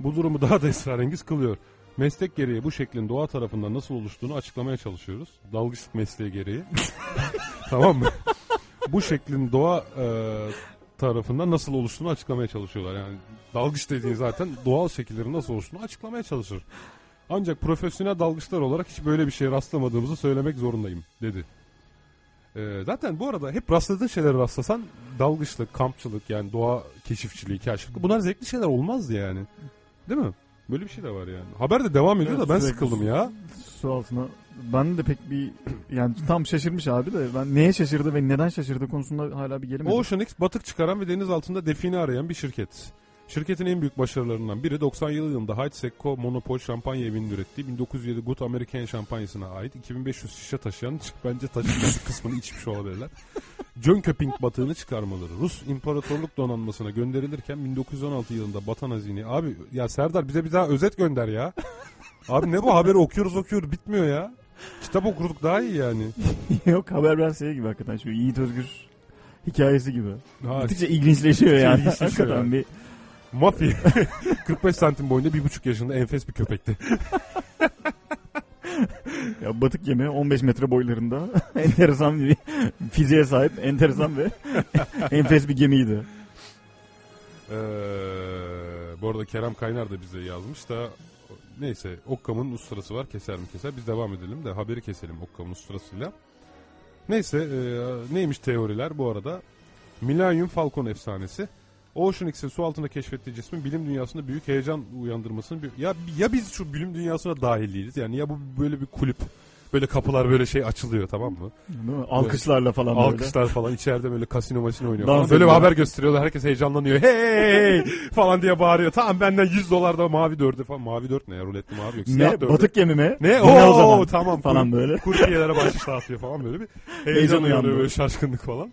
Bu durumu daha da esrarengiz kılıyor. Meslek gereği bu şeklin doğa tarafından nasıl oluştuğunu açıklamaya çalışıyoruz. Dalgıçlık mesleği gereği. tamam mı? bu şeklin doğa e, tarafından nasıl oluştuğunu açıklamaya çalışıyorlar. Yani dalgıç dediğin zaten doğal şekillerin nasıl oluştuğunu açıklamaya çalışır. Ancak profesyonel dalgıçlar olarak hiç böyle bir şeye rastlamadığımızı söylemek zorundayım dedi. Ee, zaten bu arada hep rastladığın şeylere rastlasan dalgıçlık, kampçılık yani doğa keşifçiliği, keşiflik bunlar zevkli şeyler olmazdı yani. Değil mi? Böyle bir şey de var yani. Haber de devam ediyor Evet, da ben sıkıldım ya. Su altına. Ben de pek bir yani tam şaşırmış abi de ben neye şaşırdı ve neden şaşırdı konusunda hala bir gelemedim. Ocean X batık çıkaran ve deniz altında define arayan bir şirket. Şirketin en büyük başarılarından biri 90 yılında Hayt Secco Monopol şampanya evinin ürettiği 1907 Good American şampanyasına ait 2500 şişe taşıyan bence taşınması kısmını içmiş olabilirler. John Köping batığını çıkarmaları. Rus İmparatorluk donanmasına gönderilirken 1916 yılında batan hazine. Abi ya Serdar bize bir daha özet gönder ya. Abi ne bu haberi okuyoruz okuyoruz bitmiyor ya. Kitap okurduk daha iyi yani. Yok haber ben şey gibi hakikaten şu Yiğit Özgür hikayesi gibi. Ha, Gittikçe ilginçleşiyor yani. İlginçleşiyor hakikaten yani. bir Mafya 45 santim boyunda bir buçuk yaşında enfes bir köpekti. ya batık gemi 15 metre boylarında enteresan bir fiziğe sahip enteresan ve enfes bir gemiydi. Ee, bu arada Kerem Kaynar da bize yazmış da neyse Okkam'ın usturası var keser mi keser biz devam edelim de haberi keselim Okkam'ın usturasıyla. Neyse e, neymiş teoriler bu arada Millennium Falcon efsanesi Ocean X'in su altında keşfettiği cismin bilim dünyasında büyük heyecan uyandırmasını bir, ya ya biz şu bilim dünyasına dahil değiliz yani ya bu böyle bir kulüp böyle kapılar böyle şey açılıyor tamam mı? Değil mi? Alkışlarla falan böyle. Alkışlar falan içeride böyle kasino masino oynuyor Dans falan. Böyle bir haber gösteriyorlar. Herkes heyecanlanıyor. Hey falan diye bağırıyor. Tamam benden 100 dolar da mavi dördü falan. Mavi dört ne ya? Ruletli mavi yok. Siyah Ne dördü. batık gemi mi? Ne? Bu o Oo zaman? tamam. Falan Kur- böyle. Kurbiyelere bahşiş dağıtıyor falan böyle bir heyecan, uyanıyor böyle şaşkınlık falan.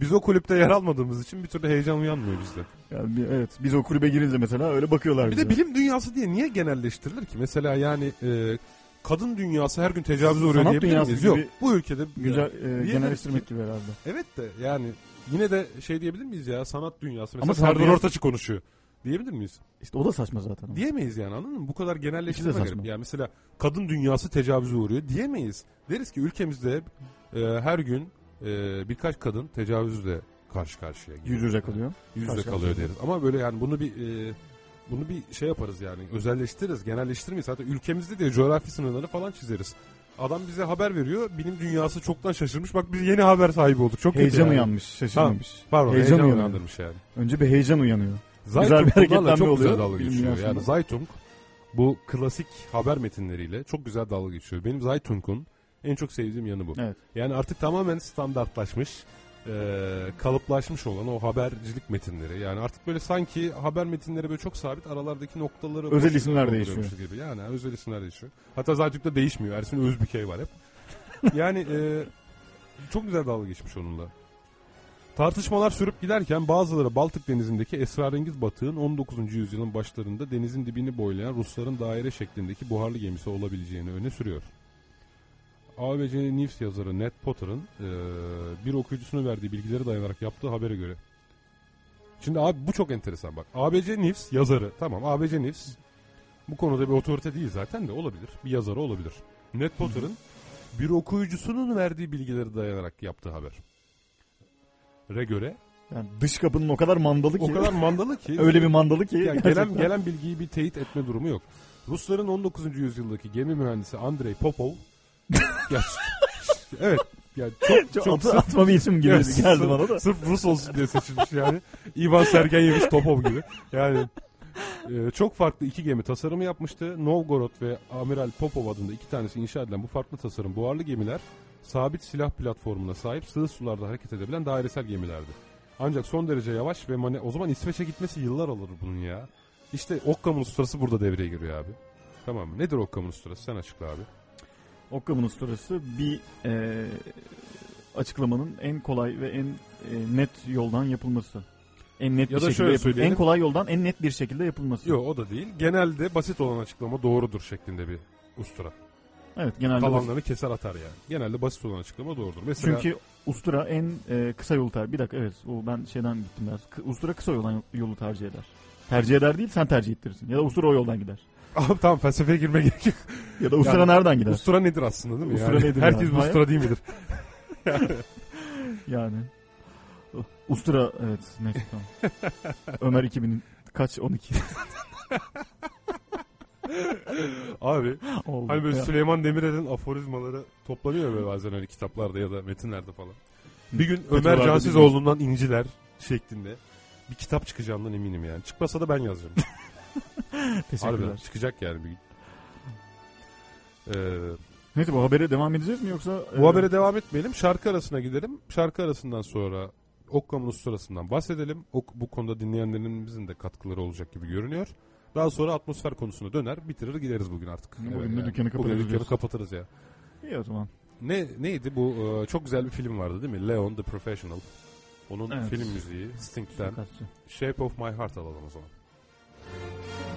Biz o kulüpte yer almadığımız için bir türlü heyecan uyanmıyor bizde. Yani evet biz o kulübe girince mesela öyle bakıyorlar Bir bize. de bilim dünyası diye niye genelleştirilir ki? Mesela yani e, kadın dünyası her gün tecavüze uğruyor Sanat diyebilir miyiz? Yok. Bu ülkede Güzel Yani e, genelleştirmek gibi herhalde. Evet de yani yine de şey diyebilir miyiz ya sanat dünyası. Mesela Ama Serdar dünyası- Ortaç'ı konuşuyor. Diyebilir miyiz? İşte o da saçma zaten. Diyemeyiz yani anladın mı? Bu kadar genelleştirme gerek. saçma. Yani mesela kadın dünyası tecavüze uğruyor diyemeyiz. Deriz ki ülkemizde e, her gün e, birkaç kadın tecavüzle karşı karşıya geliyor. Yüz yüze kalıyor. Yüz yüze kalıyor deriz. Ama böyle yani bunu bir e, bunu bir şey yaparız yani. Özelleştiririz, genelleştirmeyiz. Hatta ülkemizde de coğrafi sınırları falan çizeriz. Adam bize haber veriyor. Bilim dünyası çoktan şaşırmış. Bak biz yeni haber sahibi olduk. Çok Heyecan yani. uyanmış, şaşırmamış. Pardon, Heyecan heyecan, uyandırmış yani. Önce bir heyecan uyanıyor. Zaytung Güzel bir bunlarla çok güzel oluyor dalga bilim geçiyor. Yani Zaytung bu klasik haber metinleriyle çok güzel dalga geçiyor. Benim Zaytung'un en çok sevdiğim yanı bu. Evet. Yani artık tamamen standartlaşmış, e, kalıplaşmış olan o habercilik metinleri. Yani artık böyle sanki haber metinleri böyle çok sabit aralardaki noktaları... Özel isimler dolduruyormuş Gibi. Yani özel isimler değişiyor. Hatta Zaytung'da değişmiyor. Ersin Özbükey var hep. yani e, çok güzel dalga geçmiş onunla. Tartışmalar sürüp giderken bazıları Baltık denizindeki esrarengiz batığın 19. yüzyılın başlarında denizin dibini boylayan Rusların daire şeklindeki buharlı gemisi olabileceğini öne sürüyor. ABC News yazarı Ned Potter'ın eee, bir okuyucusuna verdiği bilgilere dayanarak yaptığı habere göre. Şimdi abi bu çok enteresan bak. ABC News yazarı tamam ABC News bu konuda bir otorite değil zaten de olabilir. Bir yazarı olabilir. Ned Potter'ın bir okuyucusunun verdiği bilgilere dayanarak yaptığı haber. Re göre Yani dış kapının o kadar mandalı ki. o kadar mandalı ki öyle bir mandalı ki. yani gerçekten. gelen gelen bilgiyi bir teyit etme durumu yok. Rusların 19. yüzyıldaki gemi mühendisi Andrei Popov evet yani çok Çok çok, sırf, atma bir isim gibi Evet, geldi sırf- bana da. sırf Rus olsun diye seçilmiş yani. Ivan Sergeyevich Popov gibi. Yani e, çok farklı iki gemi tasarımı yapmıştı. Novgorod ve Amiral Popov adında iki tanesi inşa edilen bu farklı tasarım buharlı gemiler sabit silah platformuna sahip sığ sularda hareket edebilen dairesel gemilerdi. Ancak son derece yavaş ve mane o zaman İsveç'e gitmesi yıllar alır bunun ya. İşte Occam'ın usturası burada devreye giriyor abi. Tamam mı? Nedir Occam'ın usturası? Sen açıkla abi. Occam'ın usturası bir e, açıklamanın en kolay ve en e, net yoldan yapılması. En net Ya bir da şekilde şöyle söyleyelim. En kolay yoldan en net bir şekilde yapılması. Yok o da değil. Genelde basit olan açıklama doğrudur şeklinde bir ustura. Evet genelde Kalanlarını keser atar yani. Genelde basit olan açıklama doğrudur. Mesela Çünkü ustura en e, kısa yolu tercih. Bir dakika evet o ben şeyden gittim biraz. Ustura kısa yoldan yolu tercih eder. Tercih eder değil sen tercih ettirirsin. Ya da ustura o yoldan gider. Abi tamam felsefeye girme gerek yok. Ya da ustura Yani nereden gider? Ustura nedir aslında değil mi? Ustura yani? nedir Herkes yani? ustura değil midir? Yani. Ustura evet neyse tamam. Ömer 2000 kaç 12 Abi oldu. hani böyle Ya. Süleyman Demirel'in aforizmaları toplanıyor böyle bazen öyle kitaplarda ya da metinlerde falan. Bir gün Ömer Petrolarda Cansizoğlu'ndan inciler şeklinde bir kitap çıkacağından eminim yani. Çıkmasa da ben yazacağım. Harbiden Teşekkürler. çıkacak yani bir gün. Ee, Neyse bu habere devam edeceğiz mi yoksa? bu e, habere devam etmeyelim. Şarkı arasına gidelim. Şarkı arasından sonra Okkam'ın usturasından bahsedelim. Ok, bu konuda dinleyenlerimizin de katkıları olacak gibi görünüyor. Daha sonra atmosfer konusuna döner, bitirir gideriz bugün artık. Bugün de dükkanı Bugün kapatırız de dükkanı kapatırız ya. İyi o zaman. Ne neydi bu? Ee, çok güzel bir film vardı değil mi? Leon the Professional. Onun Evet. film müziği Sting'den. Shape of My Heart alalım o zaman. He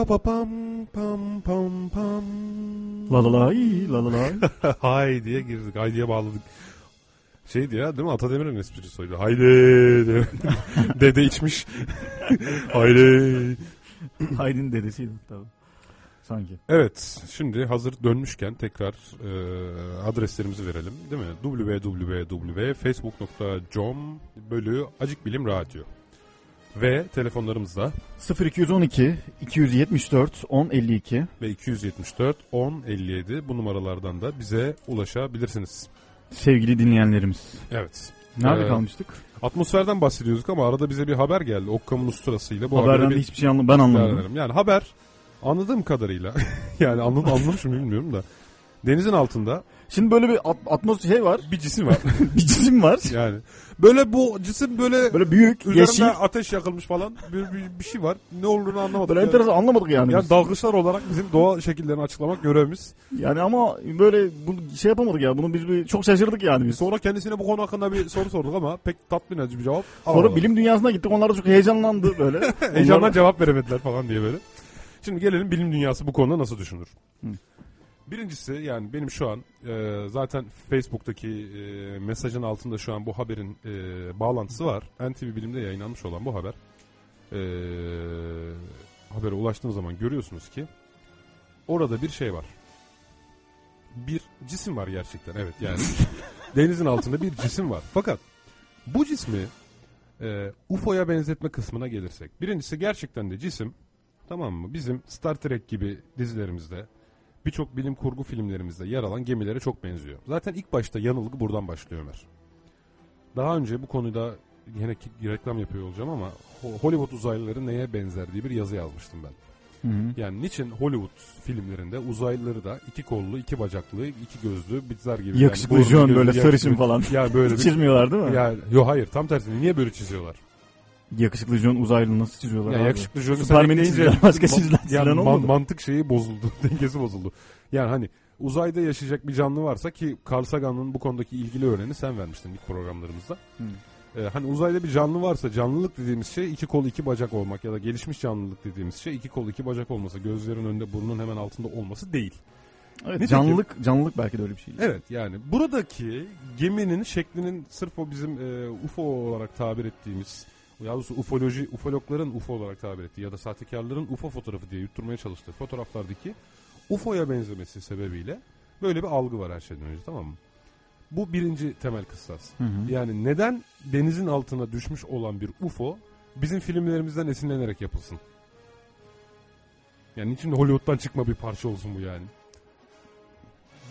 pa pa pam pam pam pam. La la lay la la lay. Hay diye girdik. Hay diye bağladık. Şeydi ya değil mi? Atademir'in esprisi oydu. Haydi. Dede içmiş. Haydi. Haydin dedesiydi tabii. Sanki. Evet şimdi hazır dönmüşken tekrar e, adreslerimizi verelim değil mi? www.facebook.com bölü Acık Bilim Radyo ve telefonlarımızda 0212 274 1052 ve 274 10 57 bu numaralardan da bize ulaşabilirsiniz. sevgili dinleyenlerimiz. Evet. Nerede Ee, kalmıştık? Atmosferden bahsediyorduk ama arada bize bir haber geldi. Okkam'ın usturasıyla. Bu Haberden bir hiçbir şey anlamadım. Ben anlamadım. değerlendirelim. Yani haber anladığım kadarıyla yani anladım, anlamış mı bilmiyorum da denizin altında Şimdi böyle bir at- atmos şey var. bir cisim var. bir cisim var. yani böyle bu cisim böyle, Böyle büyük, üzerinde yeşil. ateş yakılmış falan bir, bir, bir şey var. Ne olduğunu anlamadık. Böyle yani. enteresan anlamadık yani. Yani biz. dalgıçlar olarak bizim doğa şekillerini açıklamak görevimiz. Yani ama böyle bu şey yapamadık ya. Bunu biz bir, çok şaşırdık yani biz. Sonra kendisine bu konu hakkında bir soru sorduk ama pek tatmin edici bir cevap Sonra alamadık. bilim dünyasına gittik. Onlar da çok heyecanlandı böyle. Heyecandan Onlar- cevap veremediler falan diye böyle. Şimdi gelelim bilim dünyası bu konuda nasıl düşünür? Hı. Birincisi yani benim şu an e, zaten Facebook'taki e, mesajın altında şu an bu haberin e, bağlantısı var. NTV Bilim'de yayınlanmış olan bu haber. E, habere ulaştığınız zaman görüyorsunuz ki orada bir şey var. Bir cisim var gerçekten evet yani. Denizin altında bir cisim var. Fakat bu cismi e, UFO'ya benzetme kısmına gelirsek. Birincisi gerçekten de cisim tamam mı? Bizim Star Trek gibi dizilerimizde birçok bilim kurgu filmlerimizde yer alan gemilere çok benziyor. Zaten ilk başta yanılgı buradan başlıyor Ömer. Daha önce bu konuda yine reklam yapıyor olacağım ama Ho- Hollywood uzaylıları neye benzer diye bir yazı yazmıştım ben. Hı hı. Yani niçin Hollywood filmlerinde uzaylıları da iki kollu, iki bacaklı, iki gözlü, bitzer gibi. Yakışıklı jön gözü, böyle sarışın falan. Ya böyle bir Çizmiyorlar değil mi? ya yo hayır tam tersine niye böyle çiziyorlar? Yakışıklı John uzaylı nasıl çiziyorlar Ya abi? yakışıklı sen Superman'i çizdiler, başka çizilen yani man- olmadı. mantık şeyi bozuldu. Dengesi bozuldu. Yani hani uzayda yaşayacak bir canlı varsa ki Carl Sagan'ın bu konudaki ilgili örneğini sen vermiştin ilk programlarımızda. Hı. Ee, hani uzayda bir canlı varsa canlılık dediğimiz şey iki kol iki bacak olmak ya da gelişmiş canlılık dediğimiz şey iki kol iki bacak olması gözlerin önünde burnun hemen altında olması değil. Evet, Nitekim- canlılık, canlılık belki de öyle bir şey. Evet yani buradaki geminin şeklinin sırf o bizim e, UFO olarak tabir ettiğimiz ya doğrusu ufoloji, ufologların UFO olarak tabir ettiği ya da sahtekarların UFO fotoğrafı diye yutturmaya çalıştığı fotoğraflardaki UFO'ya benzemesi sebebiyle böyle bir algı var her şeyden önce tamam mı? Bu birinci temel kıssas. Hı hı. Yani neden denizin altına düşmüş olan bir UFO bizim filmlerimizden esinlenerek yapılsın? Yani niçin Hollywood'dan çıkma bir parça olsun bu yani?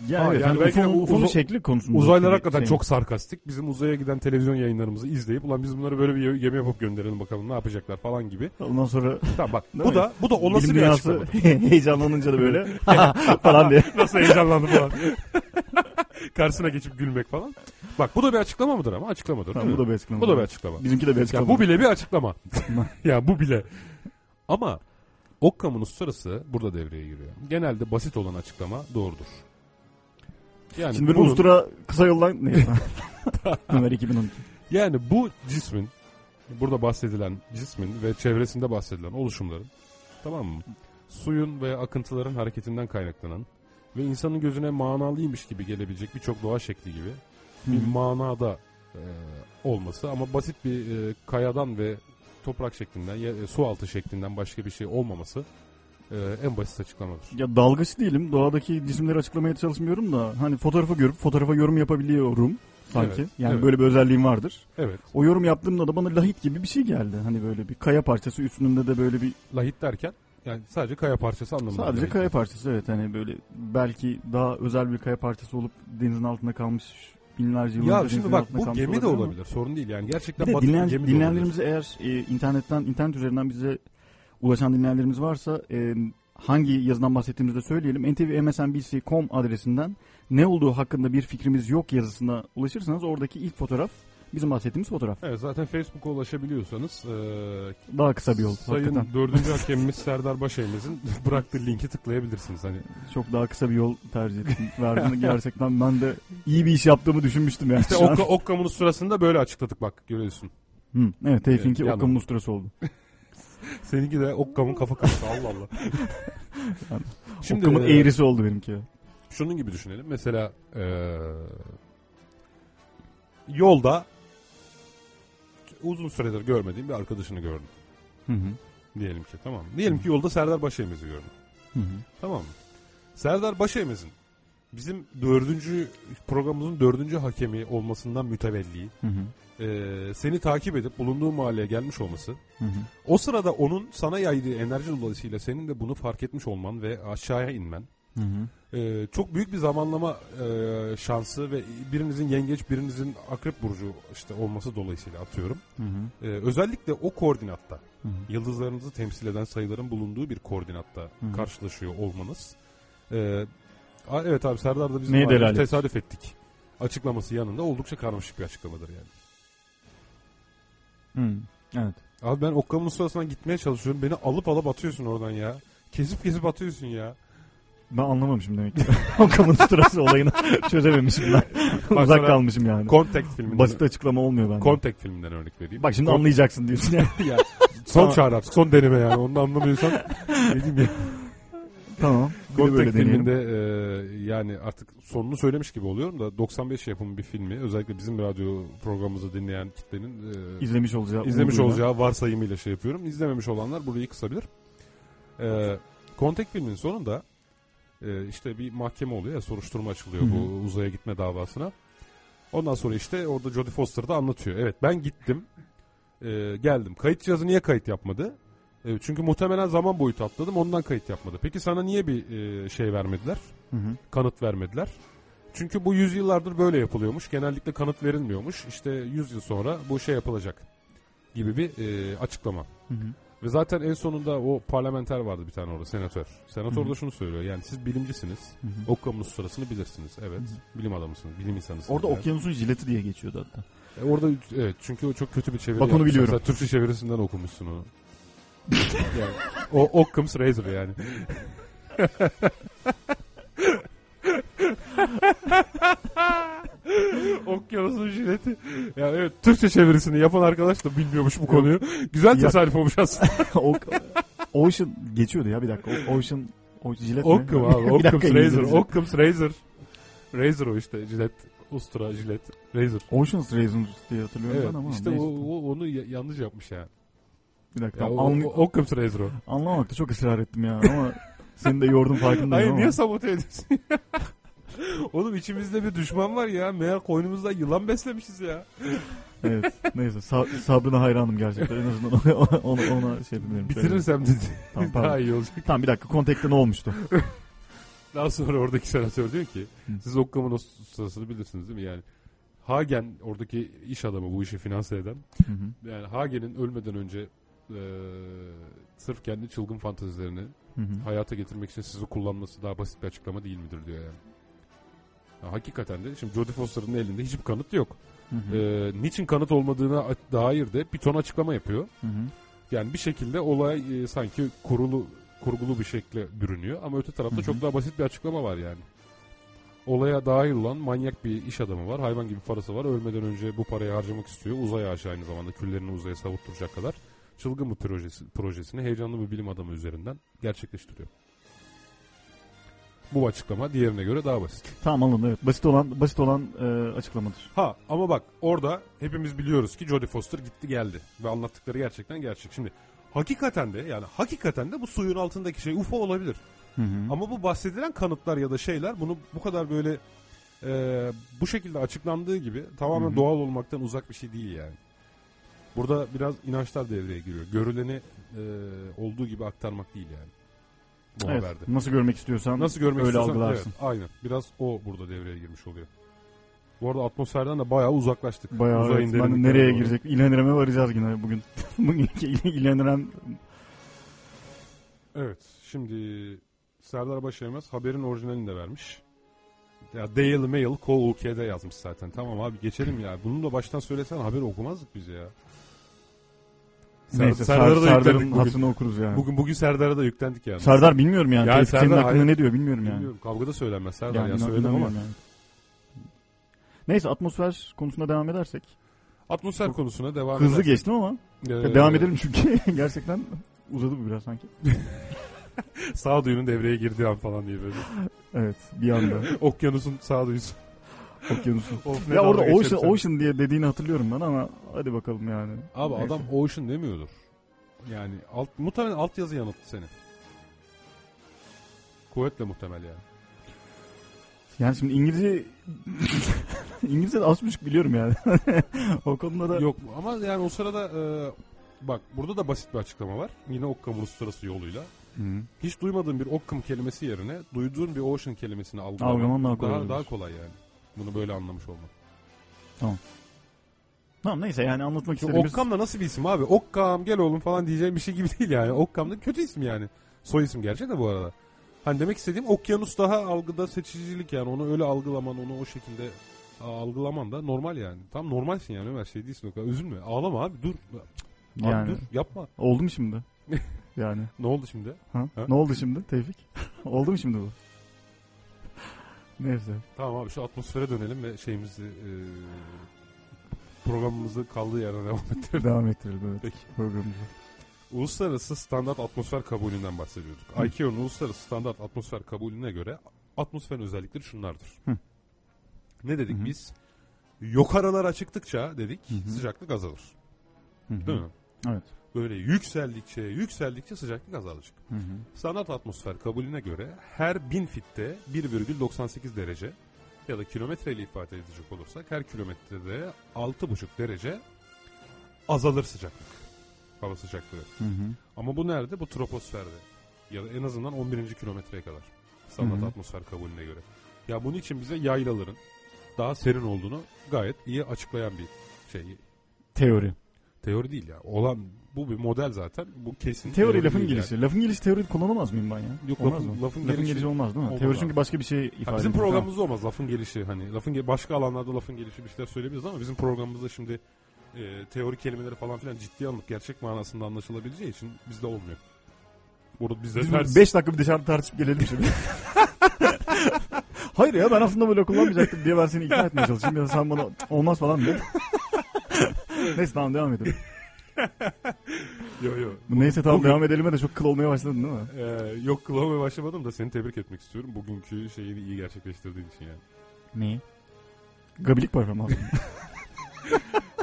Yani, Ha, evet, yani yani belki de UFO'nun, uzay- şekli konusunda. Uzaylılar hakikaten şey. çok sarkastik. Bizim uzaya giden televizyon yayınlarımızı izleyip ulan biz bunları böyle bir gemi yapıp gönderelim bakalım ne yapacaklar falan gibi. Ondan sonra Tamam bak bu mi? da bu da olası bilim bir dünyası açıklama. heyecanlanınca da böyle falan diye. Nasıl heyecanlandı falan. Karşısına geçip gülmek falan. Bak bu da bir açıklama mıdır ama açıklamadır. Değil mi? bu da bir açıklama. bu da bir açıklama. Bizimki de bir Ya açıklama. bu bile bir açıklama. ya bu bile. Ama Occam'ın usturası burada devreye giriyor. Genelde basit olan açıklama doğrudur. Yani Şimdi bunun- ustura kısa yoldan neyse. Ömer 2012. Yani bu cismin burada bahsedilen cismin ve çevresinde bahsedilen oluşumların tamam mı? Suyun ve akıntıların hareketinden kaynaklanan ve insanın gözüne manalıymış gibi gelebilecek birçok doğa şekli gibi bir manada e, olması ama basit bir e, kayadan ve toprak şeklinden e, su altı şeklinden başka bir şey olmaması e, en basit açıklamadır. Ya dalgıç değilim. Doğadaki cisimleri açıklamaya çalışmıyorum da hani fotoğrafı görüp fotoğrafa yorum yapabiliyorum sanki. Evet, yani evet. böyle bir özelliğim vardır. Evet. O yorum yaptığımda da bana lahit gibi bir şey geldi. Hani böyle bir kaya parçası üstünde de böyle bir Lahit derken yani sadece kaya parçası anlamında. sadece lahit. kaya parçası evet hani böyle belki daha özel bir kaya parçası olup denizin altında kalmış binlerce yıllardır Ya şimdi bak bu gemi de ama- olabilir. Sorun değil yani. Gerçekten Bir de dinleyen, gemi dinleyenlerimize eğer e, internetten internet üzerinden bize ulaşan dinleyenlerimiz varsa e, hangi yazıdan bahsettiğimizi de söyleyelim. ntvmsnbc.com adresinden ne olduğu hakkında bir fikrimiz yok yazısına ulaşırsanız oradaki ilk fotoğraf bizim bahsettiğimiz fotoğraf. Evet zaten Facebook'a ulaşabiliyorsanız eee Daha kısa bir yol Sayın hakikaten. dördüncü hakemimiz Serdar Başeymez'in bıraktığı linki tıklayabilirsiniz. Hani Çok daha kısa bir yol tercih ettim. Verdiğini gerçekten ben de iyi bir iş yaptığımı düşünmüştüm yani. işte. Okka, Okkam'ın sırasında böyle açıkladık bak görüyorsun. Hı, evet Tevfik'inki Evet, Okka'nın yanım. usturası oldu. Seninki de Okkam'ın kafa kafası Allah Allah. Şimdi Okka'nın eee, eğrisi oldu benimki. şunun gibi düşünelim. Mesela eee, yolda uzun süredir görmediğim bir arkadaşını gördüm. Hı hı. Diyelim ki tamam? Diyelim ki yolda Serdar Başeymez'i gördüm. Hı hı. Tamam mı? Serdar Başeymez'in bizim dördüncü programımızın dördüncü hakemi olmasından mütevelli Hı hı. eee, seni takip edip bulunduğu mahalleye gelmiş olması Hı hı. o sırada onun sana yaydığı enerji dolayısıyla senin de bunu fark etmiş olman ve aşağıya inmen Hı hı. eee, çok büyük bir zamanlama eee, şansı ve birinizin yengeç birinizin akrep burcu işte olması dolayısıyla atıyorum. Hı hı. Eee, özellikle o koordinatta Hı hı. yıldızlarınızı temsil eden sayıların bulunduğu bir koordinatta Hı. karşılaşıyor olmanız. Eee, a- evet abi Serdar da bizim delalet? tesadüf ettik. Açıklaması yanında oldukça karmaşık bir açıklamadır yani. Hı. Evet. Abi ben Okkam'ın sırasına gitmeye çalışıyorum. Beni alıp alıp atıyorsun oradan ya. Kesip kesip atıyorsun ya. Ben anlamamışım demek ki. Okka'nın usturası olayını çözememişim ben. Bak Uzak sana kalmışım yani. Contact filminden. Basit açıklama olmuyor bende. Contact filminden örnek vereyim. Bak şimdi Con- anlayacaksın diyorsun ya. ya, son çağrı artık. Son deneme yani. Onu da anlamıyorsan ne diyeyim ya. Tamam. Contact filminde e, yani artık sonunu söylemiş gibi oluyorum da 95 yapımı bir filmi. Özellikle bizim radyo programımızı dinleyen kitlenin e, İzlemiş olacağı. izlemiş olacağı varsayımıyla şey yapıyorum. İzlememiş olanlar burayı kısabilir. E, Contact filminin sonunda e, işte bir mahkeme oluyor ya soruşturma açılıyor Hı hı. bu uzaya gitme davasına. Ondan sonra işte orada Jodie Foster da anlatıyor. Evet ben gittim. e, geldim. Kayıt cihazı niye kayıt yapmadı? E, çünkü muhtemelen zaman boyutu atladım ondan kayıt yapmadı. Peki sana niye bir e, şey vermediler? Hı hı. Kanıt vermediler. Çünkü bu yüzyıllardır böyle yapılıyormuş. Genellikle kanıt verilmiyormuş. İşte 100 yıl sonra bu şey yapılacak gibi bir e, açıklama. Hı hı. Ve zaten en sonunda o parlamenter vardı bir tane orada senatör. Senatör Hı hı. da şunu söylüyor. Yani siz bilimcisiniz. Hı hı. Okkamus sırasını bilirsiniz. Evet. Hı Bilim adamısınız. Bilim insanısınız. Orada yani. okyanusun jileti diye geçiyordu hatta. E, orada evet çünkü o çok kötü bir çeviri. Bak onu biliyorum. Sen Türkçe çevirisinden okumuşsun onu. Yani, o Occam's Razor yani. Okyanusun jileti. Ya evet Türkçe çevirisini yapan arkadaş da bilmiyormuş bu konuyu. Güzel tesadüf olmuş aslında. Ocean geçiyordu ya bir dakika. Ocean o jilet mi? Occam abi. Occam's dakika, Razor. Occam's Razor. Razor o işte. Jilet. Ustura, jilet. Razor. Ocean's Razors diye hatırlıyorum Evet. ben ama. işte o, o- onu ya- yanlış yapmış ya. Bir dakika. ya o, anlay- o, Occam's Razor o. anlamakta çok ısrar ettim ya ama seni de yordum farkındayım Hayır ama. niye sabote ediyorsun? Oğlum içimizde bir düşman var ya. Meğer koynumuzda yılan beslemişiz ya. Evet. Neyse sa- sabrına hayranım gerçekten. En azından ona, ona, ona şey yapıyorum. Bitirirsem dedi. Tamam, Daha pardon. iyi olacak. Tamam bir dakika kontekte ne olmuştu? Daha sonra oradaki senatör diyor ki Hı. siz Occam'ın o sırasını bilirsiniz değil mi? Yani Hagen oradaki iş adamı bu işi finanse eden. Hı hı. Yani Hagen'in ölmeden önce eee, sırf kendi çılgın fantezilerini Hı hı. hayata getirmek için sizi kullanması daha basit bir açıklama değil midir diyor yani. Ya hakikaten de şimdi Jodie Foster'ın elinde hiçbir kanıt yok. Hı hı. Eee, niçin kanıt olmadığına dair de bir ton açıklama yapıyor. Hı hı. Yani bir şekilde olay e, sanki kurulu kurgulu bir şekle bürünüyor ama öte tarafta Hı hı. çok daha basit bir açıklama var yani. Olaya dahil olan manyak bir iş adamı var. Hayvan gibi parası var. Ölmeden önce bu parayı harcamak istiyor. Uzaya aşağı aynı zamanda küllerini uzaya savurtturacak kadar çılgın bir projesi, projesini heyecanlı bir bilim adamı üzerinden gerçekleştiriyor. Bu açıklama diğerine göre daha basit. Tamam anladım evet. Basit olan basit olan e, açıklamadır. Ha ama bak orada hepimiz biliyoruz ki Jodie Foster gitti geldi ve anlattıkları gerçekten gerçek. Şimdi hakikaten de yani hakikaten de bu suyun altındaki şey UFO olabilir. Hı hı. Ama bu bahsedilen kanıtlar ya da şeyler bunu bu kadar böyle e, bu şekilde açıklandığı gibi tamamen Hı hı. doğal olmaktan uzak bir şey değil yani. Burada biraz inançlar devreye giriyor. Görüleni e, olduğu gibi aktarmak değil yani. Bu Evet. haberde. Nasıl görmek istiyorsan Nasıl görmek öyle istiyorsan algılarsın. evet, aynen. Biraz o burada devreye girmiş oluyor. Bu arada atmosferden de bayağı uzaklaştık. Bayağı Uzayın evet, ben nereye doğru. girecek? İlhan İrem'e varacağız yine bugün. Bugünkü İlhan İrem Evet. Şimdi Serdar Başaymaz haberin orijinalini de vermiş. Ya Daily Mail Kol UK'de yazmış zaten. Tamam abi geçelim ya. Bunu da baştan söylesen haberi okumazdık biz ya. Ser- Neyse Serdar'a Ser- da Serdar'ın yüklendik bugün. hatırını okuruz yani. Bugün bugün Serdar'a da yüklendik yani. Serdar bilmiyorum yani. Ya Tevfik senin Serdar, hakkında hayır. ne diyor bilmiyorum yani. Bilmiyorum. Kavgada söylenmez Serdar Yani ya inan- söyledim ama. inanamıyorum yani. Neyse atmosfer konusuna devam edersek. Atmosfer konusuna devam Hızlı edersek, geçtim ama e, devam edelim çünkü gerçekten uzadı bu biraz sanki. Sağduyunun devreye girdiği an falan diye böyle. Evet bir anda Okyanusun sağduyusu. Okyanusun. Of, ne ya orada Ocean, geçerim sen. Ocean diye dediğini hatırlıyorum ben ama hadi bakalım yani. Abi Neyse. adam Ocean demiyordur. Yani alt, muhtemelen altyazı yanılttı seni. Kuvvetle muhtemel yani. Yani şimdi İngilizce İngilizce de az buçuk biliyorum yani. o konuda da Yok ama yani o sırada e, bak burada da basit bir açıklama var. Yine Occam uluslararası yoluyla. Hı. Hiç duymadığın bir Occam kelimesi yerine duyduğun bir Ocean kelimesini algılaman daha daha kolay yani. Bunu böyle anlamış olmak. Tamam neyse yani anlatmak Şimdi istediğimiz Occam da nasıl bir isim abi? Occam gel oğlum falan diyeceğim bir şey gibi değil yani. Occam da kötü isim yani. Soy isim gerçi de bu arada. Hani demek istediğim okyanus daha algıda seçicilik yani. Onu öyle algılaman, onu o şekilde algılaman da normal yani. Tam normalsin yani Ömer şey değilsin o kadar. Üzülme. Ağlama abi dur. Abi yani dur yapma. oldu mu şimdi? yani Ne oldu şimdi? ha? Ha? ne oldu şimdi Tevfik? oldu mu şimdi bu? Neyse. Tamam abi şu atmosfere dönelim ve şeyimizi e, programımızı kaldığı yerden devam ettirelim. Devam ettirelim evet Peki. programımızı. Uluslararası standart atmosfer kabulünden bahsediyorduk. Hı. ICAO'nun uluslararası standart atmosfer kabulüne göre atmosferin özellikleri şunlardır. Hı. Ne dedik Hı biz? Yukarılara çıktıkça dedik Hı sıcaklık azalır. Hı. Değil mi? Evet. Böyle yükseldikçe yükseldikçe sıcaklık azalacak. Hı hı. Standart atmosfer kabulüne göre her 1000 fitte 1,98 derece ya da kilometreyle ifade edecek olursak her kilometrede 6,5 derece azalır sıcaklık. Hava sıcaklığı. Hı hı. Ama bu nerede? Bu troposferde. Ya da en azından 11. kilometreye kadar. Standart Hı hı. atmosfer kabulüne göre. Ya bunun için bize yaylaların daha serin olduğunu gayet iyi açıklayan bir şey. Teori. Teori değil ya. Olan bu bir model zaten. Bu kesin. Teori lafın değil gelişi. Lafın gelişi teori kullanamaz mıyım ben ya? Yok, olmaz lafın- mı? lafın lafın gelişi- gelişi olmaz değil mi? Olmaz teori çünkü başka bir şey Ha, ifade bizim ediyor. programımızda olmaz lafın gelişi hani lafın ge- başka alanlarda lafın gelişi bir şeyler söyleyebiliriz ama bizim programımızda şimdi e, teori kelimeleri falan filan ciddi alınıp gerçek manasında anlaşılabileceği için bizde olmuyor. Burada bizde Biz ters. 5 dakika bir dışarıda tartışıp gelelim şimdi. Hayır ya ben aslında böyle kullanmayacaktım diye ben seni ikna etmeye çalışayım. Ya sen bana olmaz falan diye. Neyse tamam devam edelim. Yo, yo. Neyse tamam Bugün- devam edelim de çok kıl olmaya başladın değil mi? Ee, yok kılamaya başlamadım da seni tebrik etmek istiyorum. Bugünkü şeyini iyi gerçekleştirdiğin için yani. Neyi? Gabilik performansı.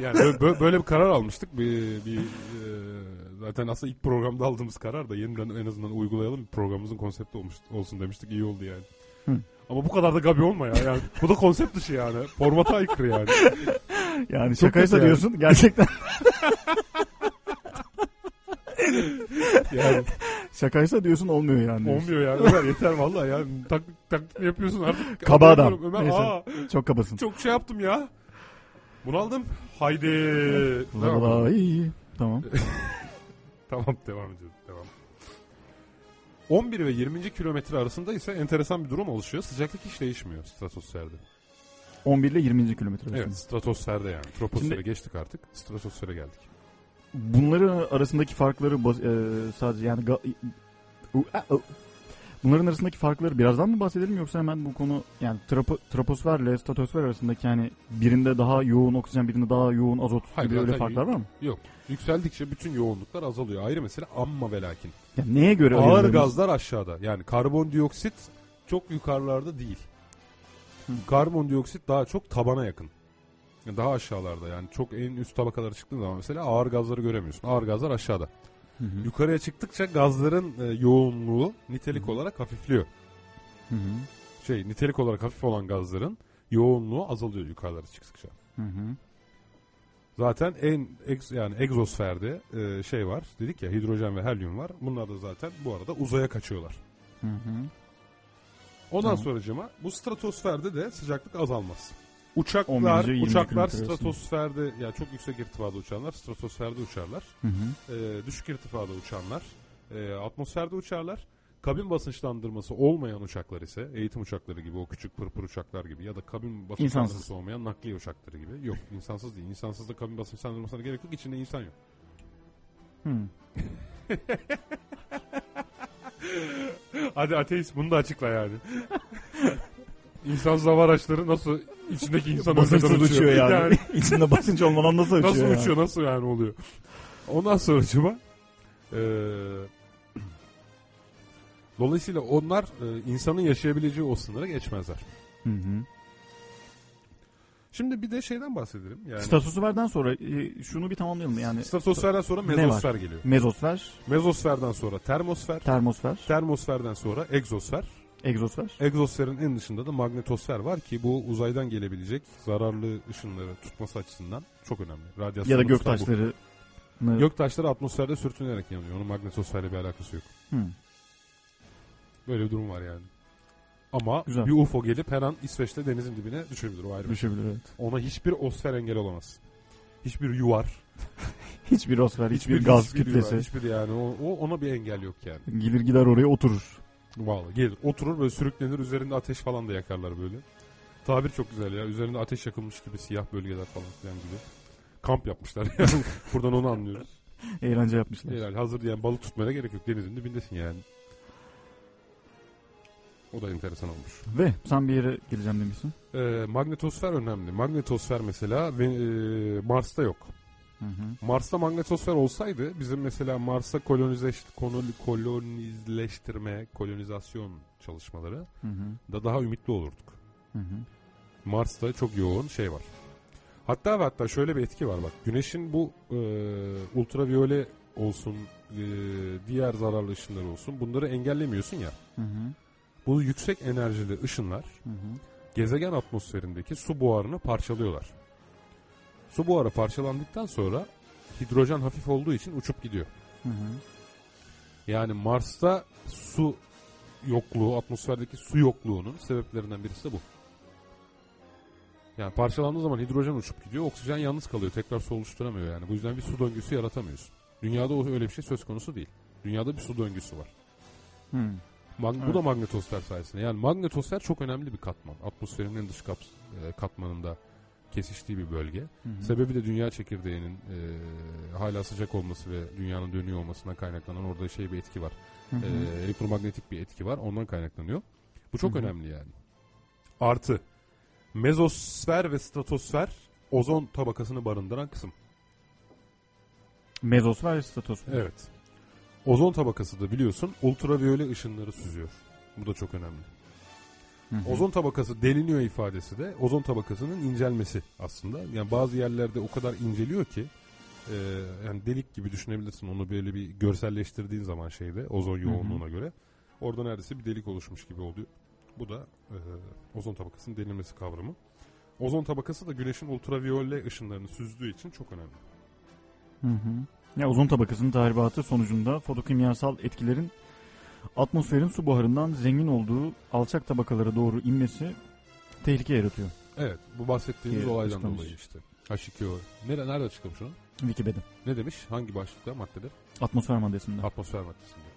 Yani böyle, böyle- böyle bir karar almıştık. Bir, bir e, zaten aslında ilk programda aldığımız karar da yeniden en azından uygulayalım. Programımızın konsepti olmuş, olsun demiştik. iyi oldu yani. Hı. Ama bu kadar da gabi olma ya. Yani bu da konsept dışı yani. Formata aykırı yani. Yani Çok şakaysa yani. diyorsun gerçekten. Yani şakaysa diyorsun olmuyor yani. olmuyor yani. Ömer yeter vallahi ya. Tak, taklit mi yapıyorsun artık? Kaba adam. Ömer Neyse. aa Çok kabasın. çok şey yaptım ya. Bunaldım. Haydi. İyi. Tamam. Tamam devam ediyoruz. Devam. 11 ve 20. kilometre arasında ise enteresan bir durum oluşuyor. Sıcaklık hiç değişmiyor stratosferde. 11 ile 20. kilometre arasında. Evet stratosferde yani. Troposfere Şimdi- geçtik artık. Stratosfere geldik. Bunların arasındaki farkları e, sadece yani ga- u- a- u- bunların arasındaki farkları birazdan mı bahsedelim yoksa hemen bu konu yani trapo, troposferle stratosfer arasındaki yani birinde daha yoğun oksijen birinde daha yoğun azot Hayır, gibi öyle zaten farklar var mı? Yok. Yükseldikçe bütün yoğunluklar azalıyor. Ayrı mesele amma ve lakin. Yani neye göre Ağır gazlar aşağıda. Yani karbondioksit çok yukarılarda değil. Hı. Karbondioksit daha çok tabana yakın. Daha aşağılarda yani çok en üst tabakalara çıktığın zaman mesela ağır gazları göremiyorsun. Ağır gazlar aşağıda. Hı hı. Yukarıya çıktıkça gazların e, yoğunluğu nitelik Hı. olarak hafifliyor. Hı hı. Şey nitelik olarak hafif olan gazların yoğunluğu azalıyor yukarılara çıktıkça. Hı hı. Zaten en yani egzosferde e, şey var. Dedik ya hidrojen ve helyum var. Bunlar da zaten bu arada uzaya kaçıyorlar. Hı hı. Ondan Tamam. sonracığıma bu stratosferde de sıcaklık azalmaz. Uçaklar, 11. 20. uçaklar stratosferde yani çok yüksek irtifada uçanlar stratosferde uçarlar. Hı hı. Ee, düşük irtifada uçanlar e, atmosferde uçarlar. Kabin basınçlandırması olmayan uçaklar ise eğitim uçakları gibi o küçük pırpır uçaklar gibi ya da kabin basınçlandırması İnsansız. olmayan nakliye uçakları gibi. Yok insansız değil. İnsansız da kabin basınçlandırmasına gerek yok. İçinde insan yok. Hı. Hadi ateist bunu da açıkla yani. İnsansız hava araçları nasıl içindeki insan Basınçsız uçuyor yani. İçinde basınç olmadan nasıl uçuyor Nasıl yani? uçuyor nasıl yani oluyor. Ondan sonra acaba eee, dolayısıyla onlar e, insanın yaşayabileceği o sınırı geçmezler. Hı hı. Şimdi bir de şeyden bahsedelim. Yani Stratosferden sonra e, şunu bir tamamlayalım. Yani stratosferden sonra mezosfer geliyor. mezosfer, Mezosferden sonra termosfer, termosfer, termosferden sonra egzosfer. egzosfer. Egzosferin en dışında da magnetosfer var ki bu uzaydan gelebilecek zararlı ışınları tutması açısından çok önemli. Radyasyon Ya da tutar bu. göktaşları. Göktaşları atmosferde sürtünerek yanıyor. Onun magnetosferle bir alakası yok. Hı. Böyle bir durum var yani. Ama Güzel. bir UFO gelip her an İsveç'te denizin dibine düşebilir o ayrı. şey. Düşebilir evet. Ona hiçbir osfer engel olamaz. Hiçbir yuvar, Hiçbir osfer, hiçbir, gaz hiçbir kütlesi. yuvar, hiçbir yani o, o ona bir engel yok yani. Gelir gider oraya oturur. Vallahi gelir oturur böyle sürüklenir üzerinde ateş falan da yakarlar böyle. Tabir çok güzel ya. Üzerinde ateş yakılmış gibi siyah bölgeler falan filan gibi. Kamp yapmışlar yani. Buradan onu anlıyoruz. Eğlence yapmışlar. Herhalde hazır yani balık tutmaya gerek yok. Denizin dibindesin yani. O da enteresan olmuş. Ve sen bir yere geleceğim demişsin. Ee, magnetosfer önemli. Magnetosfer mesela ve, e, Mars'ta yok. Hı hı. Mars'ta magnetosfer olsaydı bizim mesela Mars'a kolonizeş, koloni- kolonizleştirme, kolonizasyon çalışmaları Hı hı. da daha ümitli olurduk. Hı hı. Mars'ta çok yoğun şey var. Hatta ve hatta şöyle bir etki var bak. Güneşin bu e, ultraviyole olsun, e, diğer zararlı ışınlar olsun bunları engellemiyorsun ya. Hı hı. Bu yüksek enerjili ışınlar Hı hı. gezegen atmosferindeki su buharını parçalıyorlar. Su buharı parçalandıktan sonra hidrojen hafif olduğu için uçup gidiyor. Hı hı. Yani Mars'ta su yokluğu, atmosferdeki su yokluğunun sebeplerinden birisi de bu. Yani parçalandığı zaman hidrojen uçup gidiyor, oksijen yalnız kalıyor, tekrar su oluşturamıyor yani. Bu yüzden bir su döngüsü yaratamıyorsun. Dünyada öyle bir şey söz konusu değil. Dünyada bir su döngüsü var. Hı. Mag- Bu Evet. da magnetosfer sayesinde. Yani magnetosfer çok önemli bir katman. Atmosferin en dış kaps- e, katmanında kesiştiği bir bölge. Hı hı. Sebebi de dünya çekirdeğinin e, hala sıcak olması ve dünyanın dönüyor olmasına kaynaklanan orada şey bir etki var. Hı hı. E, elektromanyetik bir etki var. Ondan kaynaklanıyor. Bu çok Hı hı. önemli yani. Artı mezosfer ve stratosfer ozon tabakasını barındıran kısım. Mezosfer ve stratosfer. Evet. Ozon tabakası da biliyorsun ultraviyole ışınları süzüyor. Bu da çok önemli. Hı hı. Ozon tabakası deliniyor ifadesi de ozon tabakasının incelmesi aslında. Yani bazı yerlerde o kadar inceliyor ki e, yani delik gibi düşünebilirsin onu böyle bir görselleştirdiğin zaman şeyde ozon yoğunluğuna göre. Orada neredeyse bir delik oluşmuş gibi oluyor. Bu da e, ozon tabakasının delinmesi kavramı. Ozon tabakası da güneşin ultraviyole ışınlarını süzdüğü için çok önemli. Hı hı. Ya ozon tabakasının tahribatı sonucunda fotokimyasal etkilerin atmosferin su buharından zengin olduğu alçak tabakalara doğru inmesi tehlike yaratıyor. Evet bu bahsettiğimiz Diye olaydan açıklamış. dolayı işte. H2O. Nerede, nerede açıklamış onu? Wikipedia. Ne demiş? Hangi başlıkta maddede? Atmosfer maddesinde. Atmosfer maddesinde.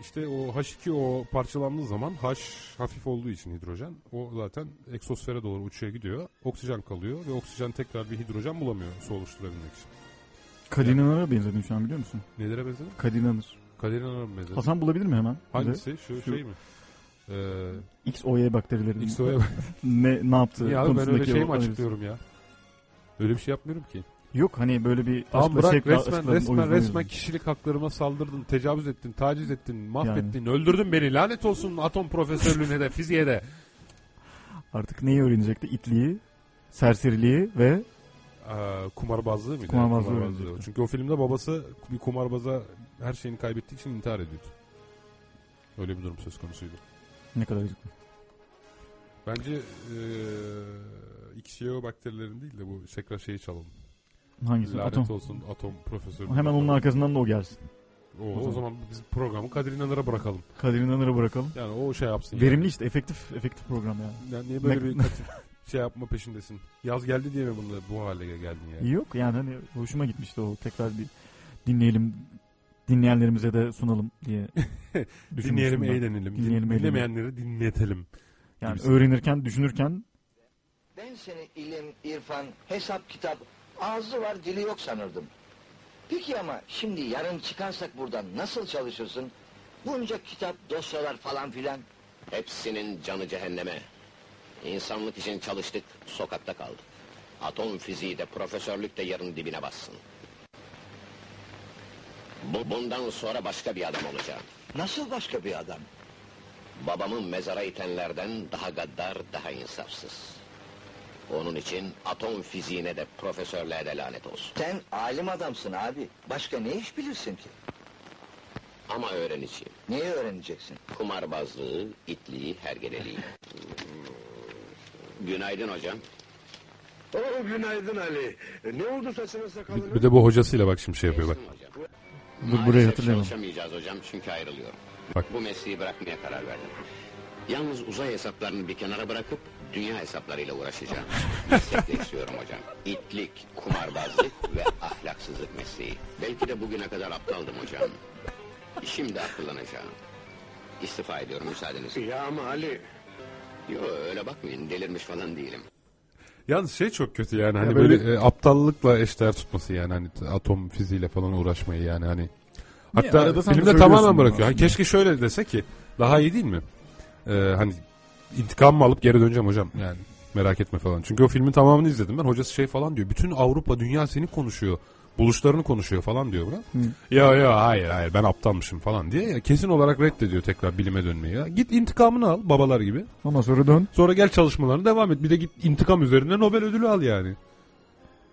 İşte o H2O parçalandığı zaman H hafif olduğu için hidrojen o zaten eksosfere doğru uçuya gidiyor. Oksijen kalıyor ve oksijen tekrar bir hidrojen bulamıyor su oluşturabilmek için. Kadir İnanır'a benzedim şu an biliyor musun? Nelere benzer? Kadir İnanır. Kadir İnanır'a benzer. Hasan bulabilir mi hemen? Hangisi? Şu, Şu- şey mi? Ee, XOY bakterilerin XO'ya ne ne yaptığı ya ben öyle konusundaki şey mi o açıklıyorum ya? Öyle bir şey yapmıyorum ki. Yok hani böyle bir Tamam aşkla bırak şevkle resmen resmen resmen kişilik haklarıma saldırdın, tecavüz ettin, taciz ettin, mahvettin, öldürdün beni. Lanet olsun atom profesörlüğüne de, fiziğe de. Artık neyi öğrenecekti? İtliği, serseriliği ve Aa, kumarbazlığı mıydı? Kumarbazlığı öğrenecekti. Çünkü o filmde babası bir kumarbaza her şeyini kaybettiği için intihar ediyordu. Öyle bir durum söz konusuydu. ne kadar acıklı. Bence eee XYO bakterilerin değil de bu tekrar şeyi çalalım. Hangisi? Lanet Atom. olsun atom profesörü. Hemen onun arkasından da o gelsin. O, o o, zaman. biz programı Kadir İnanır'a bırakalım. Kadir İnanır'a bırakalım. Yani o şey yapsın. Verimli işte efektif efektif program yani. Yani, yani niye böyle bir şey yapma peşindesin. Yaz geldi diye mi bunu bu hale geldin yani? Yok yani hani hoşuma gitmişti o tekrar bir dinleyelim dinleyenlerimize de sunalım diye Dinleyelim, ben. eğlenelim. Dinleyelim, Din- Dinlemeyenleri dinletelim. Yani gibisi. öğrenirken, düşünürken Ben seni ilim, irfan, hesap, kitap, ağzı var dili yok sanırdım. Peki ama şimdi yarın çıkarsak buradan nasıl çalışırsın? Bunca kitap, dosyalar falan filan. Hepsinin canı cehenneme. İnsanlık için çalıştık, sokakta kaldık. Atom fiziği de profesörlük de yarın dibine bassın. Bu, bundan sonra başka bir adam olacağım. Nasıl başka bir adam? Babamı mezara itenlerden daha gaddar, daha insafsız. Onun için atom fiziğine de profesörlüğe de lanet olsun. Sen alim adamsın abi. Başka ne iş bilirsin ki? Ama öğreneceğim. Neyi öğreneceksin? Kumarbazlığı, itliği, hergeleliği. Günaydın hocam. Oo günaydın Ali. E, Ne oldu saçına Bir, sakalına? bir de bu hocasıyla bak şimdi şey yapıyor bak. Hocam. dur burayı hatırlayamam. çalışamayacağız hocam çünkü ayrılıyorum. Bak. Bu mesleği bırakmaya karar verdim. Yalnız uzay hesaplarını bir kenara bırakıp dünya hesaplarıyla uğraşacağım. Meslekle istiyorum hocam. İtlik, kumarbazlık ve ahlaksızlık mesleği. Belki de bugüne kadar aptaldım hocam. Şimdi akıllanacağım. İstifa ediyorum müsaadenizle. Ya ama Ali. Yo öyle bakmayın delirmiş falan değilim. Yalnız şey çok kötü yani hani Ya böyle, böyle- e, aptallıkla eşdeğer tutması yani hani atom fiziğiyle falan uğraşmayı yani hani. Hatta de filmde tamamen bırakıyor. Hani keşke şöyle dese ki daha iyi değil mi? Ee, hani intikam mı alıp geri döneceğim hocam yani merak etme falan. Çünkü o filmin tamamını izledim ben. Hocası şey falan diyor. Bütün Avrupa dünya seni konuşuyor. Buluşlarını konuşuyor falan diyor buna. Ya ya hayır hayır ben aptalmışım falan diye. Ya, kesin olarak reddediyor tekrar bilime dönmeyi. Ya. Git intikamını al babalar gibi. Ama sonra dön. Sonra gel çalışmalarına devam et. Bir de git intikam üzerine Nobel ödülü al yani.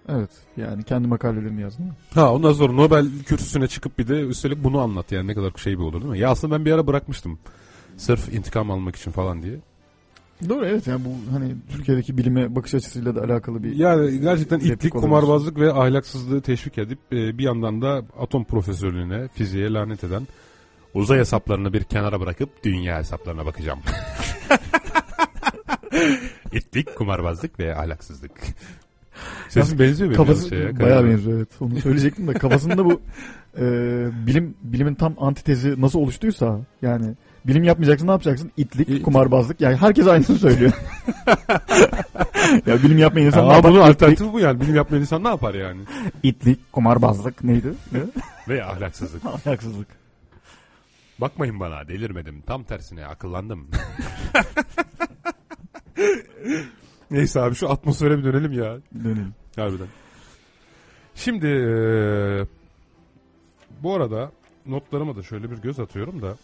Evet yani kendi makalelerini yazdım. Ha ondan sonra Nobel kürsüsüne çıkıp bir de üstelik bunu anlat yani ne kadar şey bir olur değil mi? Ya aslında ben bir ara bırakmıştım. Sırf intikam almak için falan diye. Doğru evet yani bu hani Türkiye'deki bilime bakış açısıyla da alakalı bir Yani gerçekten itlik, olabilir. kumarbazlık ve ahlaksızlığı teşvik edip e, bir yandan da atom profesörlüğüne, fiziğe lanet eden uzay hesaplarını bir kenara bırakıp dünya hesaplarına bakacağım. itlik, kumarbazlık ve ahlaksızlık. Sesin benziyor benim kafası şeye. bayağı benziyor evet. Onu söyleyecektim de kafasında bu e, bilim bilimin tam antitezi nasıl oluştuysa yani bilim yapmayacaksın ne yapacaksın? İtlik, kumarbazlık. Yani herkes aynısını söylüyor. ya bilim yapmayan insan ne Aa, yapar? bunun alternatifi bu yani. Bilim yapmayan insan ne yapar yani? itlik, kumarbazlık neydi? Ne? Ve ahlaksızlık. Ahlaksızlık. Bakmayın bana delirmedim. Tam tersine akıllandım. Neyse abi şu atmosfere bir dönelim ya. Dönelim. Harbiden. Şimdi eee, bu arada notlarıma da şöyle bir göz atıyorum da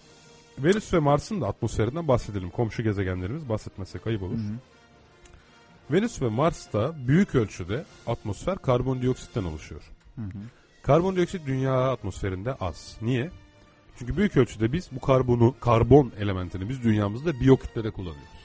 Venüs ve Mars'ın da atmosferinden bahsedelim. Komşu gezegenlerimiz bahsetmezsek ayıp olur. Hı hı. Venüs ve Mars'ta büyük ölçüde atmosfer karbondioksitten oluşuyor. Hı hı. Karbondioksit dünya atmosferinde az. Niye? Çünkü büyük ölçüde biz bu karbonu, karbon elementini biz dünyamızda biyokütlede kullanıyoruz.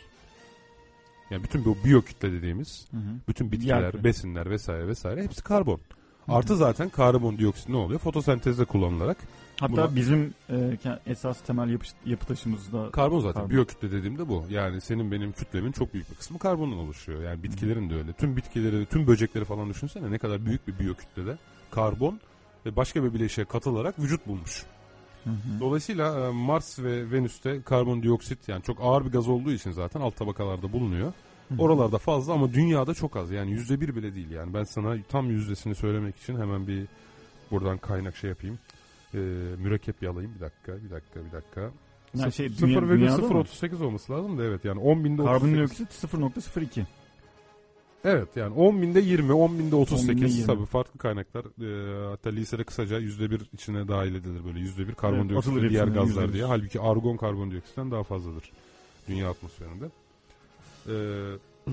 Yani bütün bu biyokütle dediğimiz Hı hı. bütün bitkiler, Yakı. besinler vesaire vesaire hepsi karbon. Artı zaten karbondioksit ne oluyor? Fotosentezde kullanılarak Hatta Buna- bizim e, esas temel yapı, yapı taşımızda karbon zaten. Karbon. Biyokütle dediğimde bu. Yani senin benim kütlemin çok büyük bir kısmı karbondan oluşuyor. Yani bitkilerin de öyle. Tüm bitkileri, tüm böcekleri falan düşünsene ne kadar büyük bir biyokütlede karbon ve başka bir bileşiğe katılarak vücut bulmuş. Hı hı. Dolayısıyla e, Mars ve Venüs'te karbondioksit yani çok ağır bir gaz olduğu için zaten alt tabakalarda bulunuyor. Hı. Oralarda fazla ama dünyada çok az. Yani yüzde bir bile değil yani. Ben sana tam yüzdesini söylemek için hemen bir buradan kaynak şey yapayım. Ee, mürekkep yalayayım. Bir dakika, bir dakika, bir dakika. Yani şey, Sıfır- dünya- 0,038 olması lazım da evet yani 10 binde 38. karbondioksit 0.02. Evet yani 10 binde 20, 10 binde 10 38 binde 20. tabii farklı kaynaklar. Ee, hatta lisede kısaca yüzde bir içine dahil edilir böyle yüzde bir karbondioksit atılır ve diğer gazlar yüzde bir. diye. Halbuki argon karbondioksitten daha fazladır dünya atmosferinde. Ee,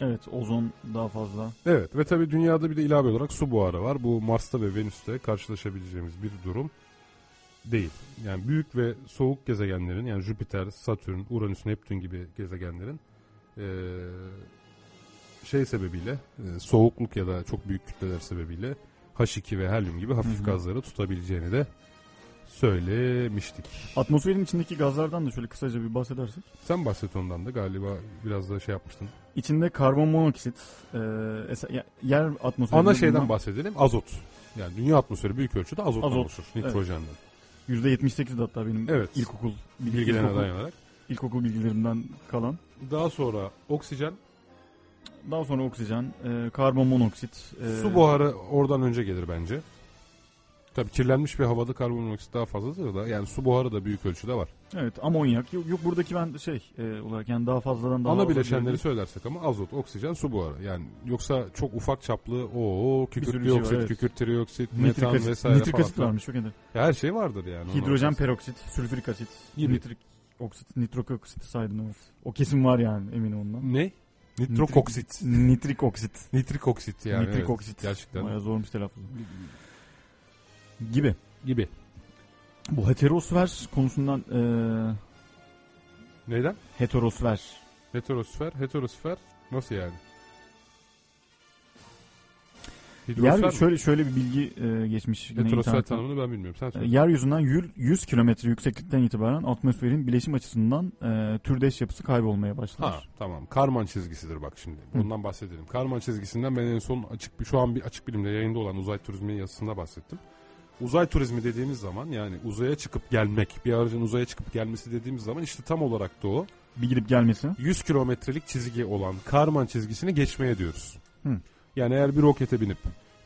Evet ozon daha fazla. Evet ve tabii dünyada bir de ilave olarak su buharı var. Bu Mars'ta ve Venüs'te karşılaşabileceğimiz bir durum değil. Yani büyük ve soğuk gezegenlerin yani Jüpiter, Satürn, Uranüs, Neptün gibi gezegenlerin e, şey sebebiyle e, soğukluk ya da çok büyük kütleler sebebiyle H2 ve helyum gibi hafif Hı-hı. gazları tutabileceğini de söylemiştik. Atmosferin içindeki gazlardan da şöyle kısaca bir bahsedersek. Sen bahset ondan da galiba biraz da şey yapmıştın. İçinde karbon monoksit, e, es- yer atmosferi... Ana şeyden bulunan... bahsedelim azot. Yani dünya atmosferi büyük ölçüde azottan azot, oluşur, nitrojenden. Evet. %78'di hatta benim evet. ilkokul bilgilerine dayanarak. İlkokul bilgilerimden kalan. Daha sonra oksijen. Daha sonra oksijen, e, karbon monoksit. E, Su buharı oradan önce gelir bence. Tabii kirlenmiş bir havada karbon monoksit daha fazladır da yani su buharı da büyük ölçüde var. Evet amonyak. Yok, yok buradaki ben şey e, olarak yani daha fazladan daha Ana fazla bileşenleri söylersek ama azot, oksijen, su buharı. Yani yoksa çok ufak çaplı o kükürt şey var, dioksit, evet. kükürt trioksit, Nitrik metan asit, vesaire nitrik falan. asit varmış çok ender. Ya her şey vardır yani. Hidrojen peroksit, sülfürik asit, Gibi. nitrik oksit, nitrok oksit saydım evet. O kesin var yani eminim ondan. Ne? Nitrokoksit. Nitrik oksit. Nitrik oksit yani. nitrik evet. oksit. Gerçekten. Bayağı zormuş telaffuzu. Gibi. Gibi. Bu heterosfer konusundan e, Neyden? heterosfer. Heterosfer, heterosfer nasıl yani? Yer, Hidrosfer mi? şöyle şöyle bir bilgi e, geçmiş. yine Heterosfer internetten. tanımını ben bilmiyorum. Sen E, söyle. Yeryüzünden yür- 100 kilometre yükseklikten itibaren atmosferin bileşim açısından e, türdeş yapısı kaybolmaya başlar. Ha tamam. Karman çizgisidir bak şimdi. Bundan bahsedelim. Karman çizgisinden ben en son açık bir şu an bir açık bilimde yayında olan uzay turizmi yazısında bahsettim. Uzay turizmi dediğimiz zaman yani uzaya çıkıp gelmek, bir aracın uzaya çıkıp gelmesi dediğimiz zaman işte tam olarak da o Bir gidip gelmesi. 100 kilometrelik çizgi olan Karman çizgisini geçmeye diyoruz. Hı. Yani eğer bir rokete binip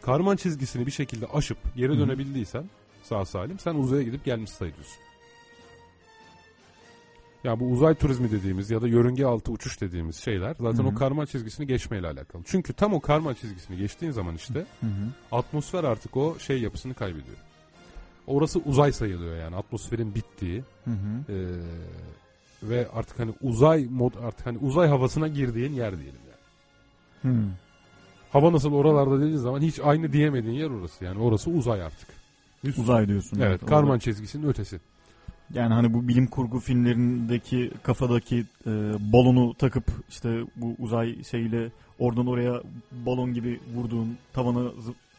Karman çizgisini bir şekilde aşıp geri Hı. dönebildiysen sağ salim sen uzaya gidip gelmiş sayılıyorsun. Ya bu uzay turizmi dediğimiz ya da yörünge altı uçuş dediğimiz şeyler zaten Hı hı. o karman çizgisini geçmeyle alakalı. Çünkü tam o karman çizgisini geçtiğin zaman işte Hı hı. atmosfer artık o şey yapısını kaybediyor. Orası uzay sayılıyor yani atmosferin bittiği ee, ve artık hani uzay mod artık hani uzay havasına girdiğin yer diyelim yani. Hı. Hava nasıl oralarda dediğin zaman hiç aynı diyemediğin yer orası. Yani orası uzay artık. Üst- Uzay diyorsun. Evet, orada. karman çizgisinin ötesi. Yani hani bu bilim kurgu filmlerindeki kafadaki e, balonu takıp işte bu uzay şeyiyle oradan oraya balon gibi vurduğun tavana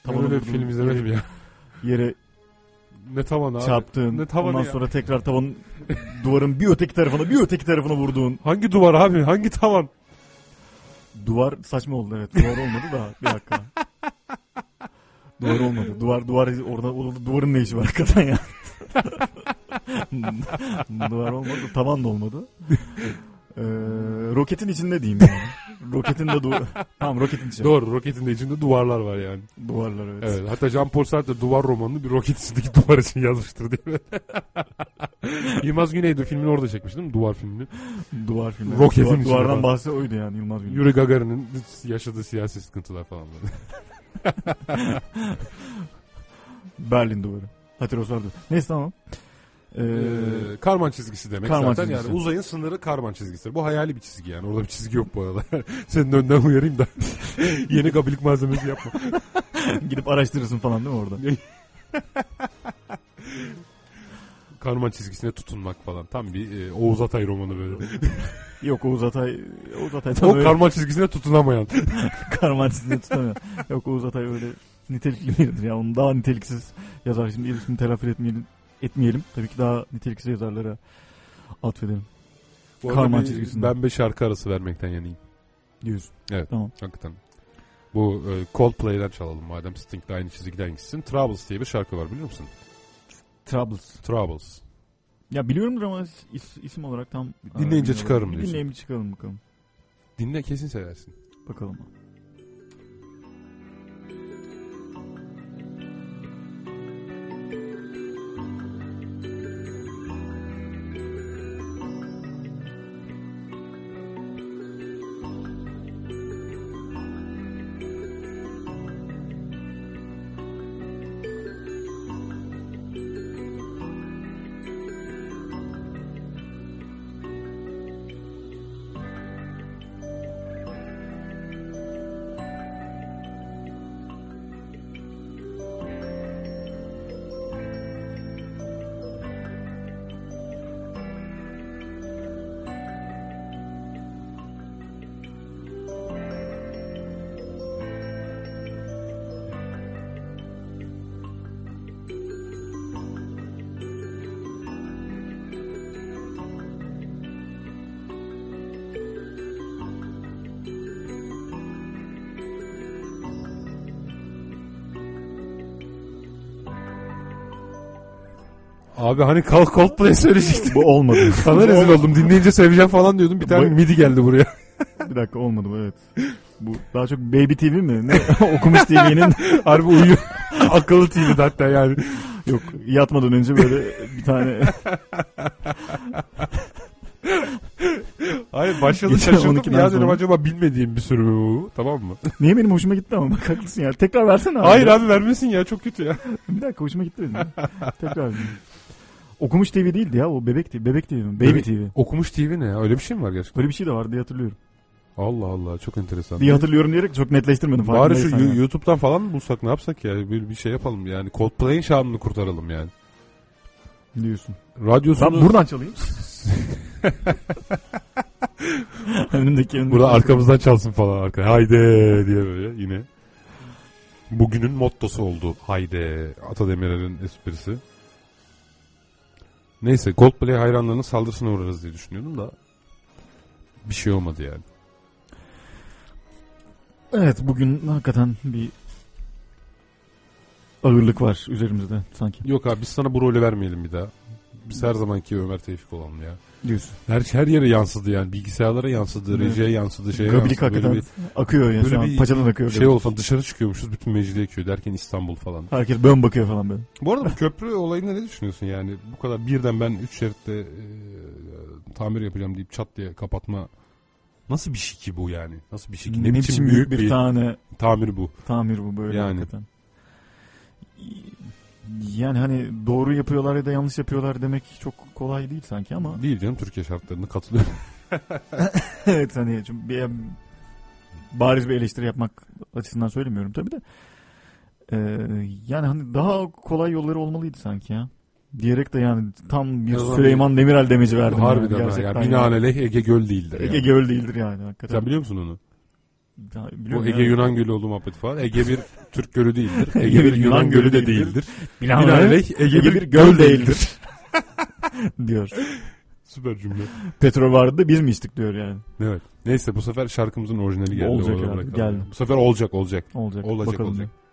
tavana öyle bir vurduğun film izlemedim yere, ya. yere Ne tavan abi. çarptığın Ne tavanı ondan ya? sonra tekrar tavanın duvarın bir öteki tarafına bir öteki tarafına vurduğun Hangi duvar abi? Hangi tavan? duvar saçma oldu evet duvar olmadı da bir dakika. duvar olmadı. Duvar duvar orada, orada duvarın ne işi var hakikaten ya. Duvar olmadı. Tavan da olmadı. Ee, roketin içinde diyeyim yani. Roketin de du- tamam roketin içinde. Doğru roketin de içinde duvarlar var yani. Duvarlar evet. Evet hatta Jean-Paul Sartre duvar romanını bir roket içindeki duvar için yazmıştır değil mi? Yılmaz Güneydoğu filmini orada çekmiş değil mi? Duvar filmini. Duvar filmi. Roketin Duvar- içinde duvardan bahsi oydu yani Yılmaz Güney. Yuri Gagarin'in yaşadığı siyasi sıkıntılar falan. Berlin duvarı. Heterosfer duvarı. Neyse tamam. Ee, Ee, karman çizgisi demek Karman zaten çizgisi. yani uzayın sınırı karman çizgisidir. Bu hayali bir çizgi yani orada bir çizgi yok bu arada. Senin önden uyarayım da yeni kabilik malzemesi yapma. gidip araştırırsın falan değil mi orada? Karman çizgisine tutunmak falan tam bir e, Oğuz Atay romanı böyle. Yok Oğuz Atay. Oğuz Atay o öyle karman çizgisine tutunamayan. karman çizdiğini tutamıyor. Yok Oğuz Atay öyle nitelikli biridir ya. Onun daha niteliksiz yazar. Şimdi ismini telaffuz etmeyelim. Etmeyelim. Tabii ki daha niteliksiz yazarlara atfedelim. Bu Karman bir-. Ben bir şarkı arası vermekten yanayım. Diyorsun. Evet. Tamam. Hakikaten. Bu e, Coldplay'den çalalım madem Sting de aynı çizgiden gitsin. Troubles diye bir şarkı var biliyor musun? Troubles. Troubles. Ya biliyorumdur ama is- isim olarak tam... Dinleyince çıkarım diyorsun. Dinleyince çıkalım bakalım. Dinle kesin seversin. Bakalım. Abi hani kalk Coldplay söyleyecektin. Bu olmadı. Sana rezil oldum. Dinleyince seveceğim falan diyordum. Bir tane midi geldi buraya. Bir dakika olmadı bu evet. Bu daha çok Baby TV mi? Ne? Okumuş TV'nin Harbi uyuyor. Akıllı TV'de hatta yani. yok yatmadan önce böyle bir tane Hayır başladı Geçen şaşırdım. 12'den Ya dedim sonra. acaba bilmediğim bir sürü bu. Tamam mı? niye benim hoşuma gitti ama bak haklısın ya. Tekrar versene abi. Hayır abi vermesin ya çok kötü ya. Bir dakika hoşuma gitti benim. Tekrar. Okumuş TV değildi ya o bebek TV. Bebek TV mi? Baby TV. Okumuş TV ne ya? Öyle bir şey mi var gerçekten? Öyle bir şey de vardı diye hatırlıyorum. Allah Allah çok enteresan. Diye hatırlıyorum diyerek çok netleştirmedim. Bari şu farkındaysan Yu- ya. YouTube'dan falan mı bulsak ne yapsak ya? Bir, bir şey yapalım yani. Coldplay'in şanını kurtaralım yani. diyorsun. Radyosunu... Ben buradan çalayım. önündeki önündeki. Burada arkamızdan çalsın falan arka. Haydi diye böyle yine. Bugünün mottosu oldu. Haydi. Atademir'in esprisi. Neyse Coldplay hayranlarının saldırısına uğrarız diye düşünüyordum da bir şey olmadı yani. Evet bugün hakikaten bir ağırlık var üzerimizde sanki. Yok abi biz sana bu rolü vermeyelim bir daha. Biz her zamanki Ömer Tevfik olalım ya. Diyorsun. Her, her yere yansıdı yani. Bilgisayarlara yansıdı, Evet. rejiye yansıdı, şeye Gabilik yansıdı. Böyle hakikaten akıyor ya böyle şu an. bir Paçadan akıyor. bir şey gabilik. olsa dışarı çıkıyormuşuz bütün Mecidiyeköy derken İstanbul falan. Herkes bön bakıyor falan böyle. Bu arada bu köprü olayında ne düşünüyorsun yani? Bu kadar birden ben 3 şeritte e, tamir yapacağım deyip çat diye kapatma nasıl bir şey ki bu yani? Nasıl bir şey ki? Ne, biçim büyük bir, tane tamir bu. tamir bu böyle Yani. hakikaten. Yani hani doğru yapıyorlar ya da yanlış yapıyorlar demek çok kolay değil sanki ama Değil canım Türkiye şartlarına katılıyorum. evet hani çünkü bir, bariz bir eleştiri yapmak açısından söylemiyorum tabii de. Ee, yani hani daha kolay yolları olmalıydı sanki ya. Diyerek de yani tam bir zaman Süleyman Demirel demeci verdim. Harbiden yani, gerçekten Yani binaenaleyh Ege Göl değildir. Ege yani. Göl değildir yani hakikaten. Sen biliyor musun onu? Bu Ege ya. Yunan Gölü olduğu muhabbeti falan. Ege bir Türk gölü değildir. Ege bir Yunan Gölü de değildir. Binaenaleyh Ege bir göl değildir. diyor. Süper cümle. Petrol vardı da biz mi içtik diyor yani. Evet. Neyse bu sefer şarkımızın orijinali geldi. Olacak herhalde, geldi. Bu sefer olacak olacak. Olacak. Olacak Bakalım olacak. Oh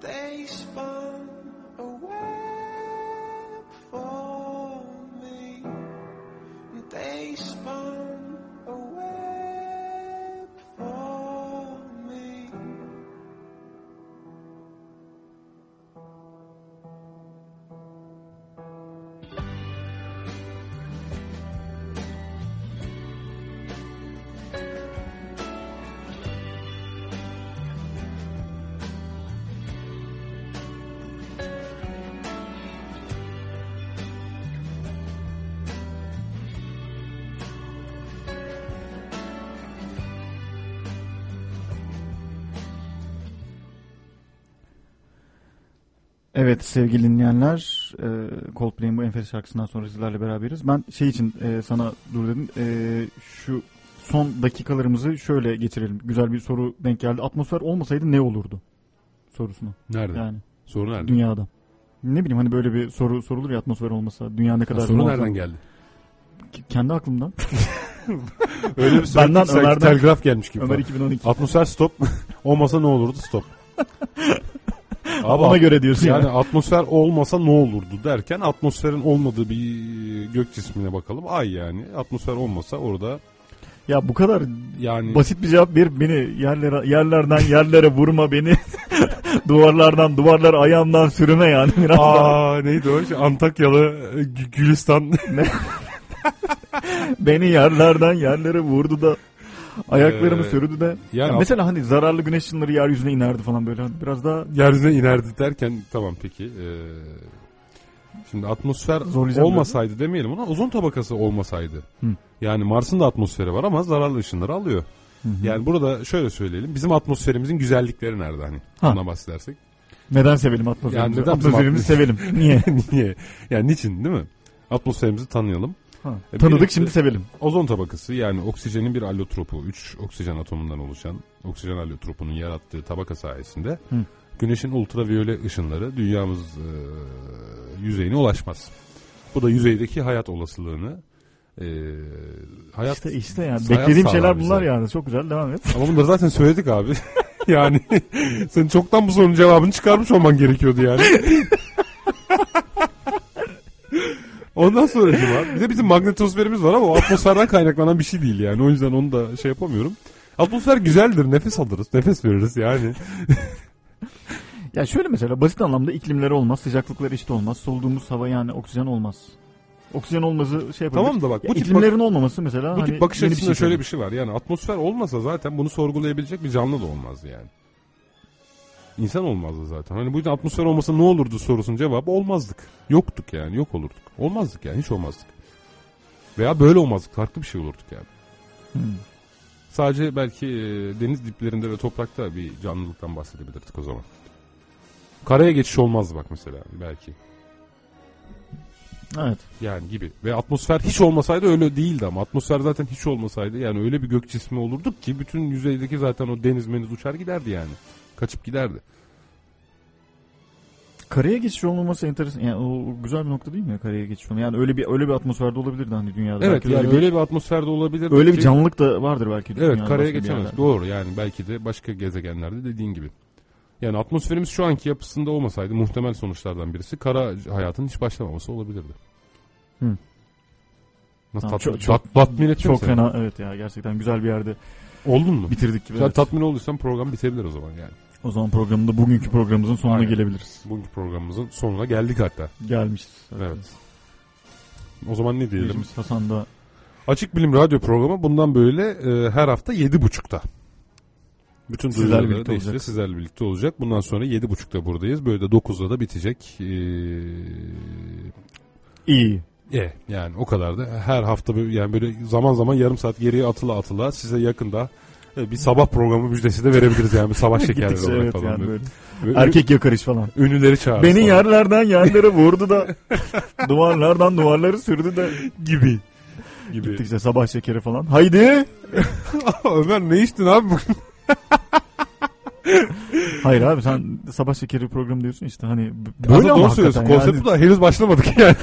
they spun Evet sevgili dinleyenler e, Coldplay'in bu enfes şarkısından sonra sizlerle beraberiz. Ben şey için e, sana dur dedim e, şu son dakikalarımızı şöyle geçirelim. Güzel bir soru denk geldi. Atmosfer olmasaydı ne olurdu? Sorusunu. Nerede? Yani Soru nerede? dünyada. Ne bileyim hani böyle bir soru sorulur ya atmosfer olmasa dünya ne kadar Ha, soru nereden geldi? K- Kendi aklımdan. Öyle bir soru Benden, Ömer'den. telgraf gelmiş gibi. Ömer falan. 2012. Atmosfer stop. Olmasa ne olurdu stop. Abi, Ona göre diyorsun yani yani. atmosfer olmasa ne olurdu derken atmosferin olmadığı bir gök cismine bakalım. Ay yani. Atmosfer olmasa orada Ya bu kadar yani basit bir cevap ver beni yerlere yerlerden yerlere vurma beni. duvarlardan duvarlar ayağımdan sürüme yani biraz daha. Aa neydi o? Şey, Antakyalı e, Gü- Gülistan. Beni yerlerden yerlere vurdu da ayaklarımı Ee, sürdü de. yani Ya mesela hani zararlı güneş ışınları yeryüzüne inerdi falan böyle. Hani biraz daha yeryüzüne inerdi derken tamam peki. Ee, şimdi atmosfer Zorlayacağım olmasaydı demeyelim ona ozon tabakası olmasaydı. Hı. Yani Mars'ın da atmosferi var ama zararlı ışınları alıyor. Yani burada şöyle söyleyelim. Bizim atmosferimizin güzellikleri nerede hani? Ha. Buna bahsedersek. neden sevelim atmosferimizi? Yani neden atmosferimizi atmos- sevelim. Niye? Niye? Yani niçin değil mi? Atmosferimizi tanıyalım. Ha. E, Tanıdık birincisi- şimdi sevelim. Ozon tabakası yani oksijenin bir allotropu, 3 oksijen atomundan oluşan oksijen allotropunun yarattığı tabaka sayesinde Hı. güneşin ultraviyole ışınları dünyamız e, yüzeyine ulaşmaz. Bu da yüzeydeki hayat olasılığını e, hayat İşte işte yani hayat beklediğim şeyler bize. bunlar yani. Çok güzel devam et. Ama bunları zaten söyledik abi. yani sen çoktan bu sorunun cevabını çıkarmış olman gerekiyordu yani. Ondan sonra var. Bir de bizim magnetosferimiz var ama o atmosferden kaynaklanan bir şey değil yani. O yüzden onu da şey yapamıyorum. Atmosfer güzeldir. Nefes alırız. Nefes veririz yani. Ya şöyle mesela basit anlamda iklimleri olmaz, sıcaklıkları eşit olmaz, soluduğumuz hava yani oksijen olmaz. Oksijen olması şey yapabilir. Tamam da bak Ya bu tip, iklimlerin olmaması mesela bu hani tip bakış açısında şöyle söyleyeyim. bir şey var. Yani atmosfer olmasa zaten bunu sorgulayabilecek bir canlı da olmazdı yani. İnsan olmazdı zaten. Hani bu yüzden atmosfer olmasa ne olurdu sorusunun cevabı olmazdık. Yoktuk yani yok olurduk. Olmazdık yani hiç olmazdık. Veya böyle olmazdık farklı bir şey olurduk yani. Hmm. Sadece belki e, deniz diplerinde ve toprakta bir canlılıktan bahsedebilirdik o zaman. Karaya geçiş olmazdı bak mesela belki. Evet. Yani gibi. Ve atmosfer hiç olmasaydı öyle değildi ama atmosfer zaten hiç olmasaydı yani öyle bir gök cismi olurduk ki bütün yüzeydeki zaten o deniz meniz uçar giderdi yani. Kaçıp giderdi. Karaya geçiş olmaması enteresan. Yani o güzel bir nokta değil mi ya karaya geçiş olmaması? Yani öyle bir öyle bir atmosferde olabilirdi hani dünyada. Evet Belki yani öyle bir, öyle bir atmosferde olabilir. öyle bir canlılık da vardır belki. Evet karaya geçemez. Doğru yani belki de başka gezegenlerde dediğin gibi. Yani atmosferimiz şu anki yapısında olmasaydı muhtemel sonuçlardan birisi kara hayatın hiç başlamaması olabilirdi. Hı. Nasıl Tamam, tat, çok- çok- tat- tatmin etti mi Çok seni? fena evet ya gerçekten güzel bir yerde Oldun mu? bitirdik gibi. Sen evet. tatmin olduysan program bitebilir o zaman yani. O zaman programda bugünkü programımızın sonuna Aynen. gelebiliriz. Bugünkü programımızın sonuna geldik hatta. Gelmişiz. Evet. O zaman ne diyelim? Dinleyicimiz Hasan da Açık Bilim Radyo programı bundan böyle e, her hafta 7.30'da. Bütün Sizlerle birlikte olacak. Sizlerle birlikte olacak. Bundan sonra 7.30'da buradayız. Böyle de 9'da da bitecek. Ee, iyi. e, yani o kadar da her hafta böyle, yani böyle zaman zaman yarım saat geriye atıla atıla size yakında bir sabah programı müjdesi de verebiliriz yani bir sabah şekerleri olarak evet falan. yani böyle. Böyle Erkek yakarış falan. ünlüleri çağırır Beni falan. yerlerden yerlere vurdu da duvarlardan duvarları sürdü de gibi. gibi. gittikçe sabah şekeri falan. Haydi. Ömer ne içtin abi bugün? Hayır abi sen sabah şekeri programı diyorsun işte hani b- Aslında böyle ama doğru söylüyorsun. Konsept yani. bu da henüz başlamadık yani.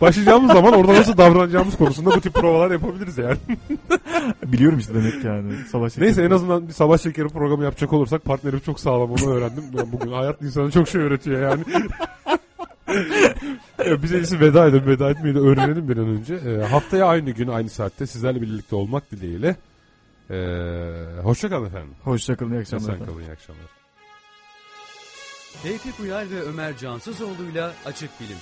Başlayacağımız zaman orada nasıl davranacağımız konusunda bu tip provalar yapabiliriz yani. Biliyorum işte demek yani sabah şekeri. Neyse en azından bir sabah şekeri programı yapacak olursak partnerim çok sağlam onu öğrendim. Ben bugün hayat insana çok şey öğretiyor yani. Evet, Biz en iyisi veda edelim. Veda etmeyi de öğrenelim bir an önce. Ee, haftaya aynı gün aynı saatte sizlerle birlikte olmak dileğiyle. Ee, hoşçakalın efendim. Hoşçakalın iyi akşamlar. Sen efendim. kalın iyi akşamlar. Tevfik Uyar ve Ömer Cansızoğlu'yla Açık Bilim.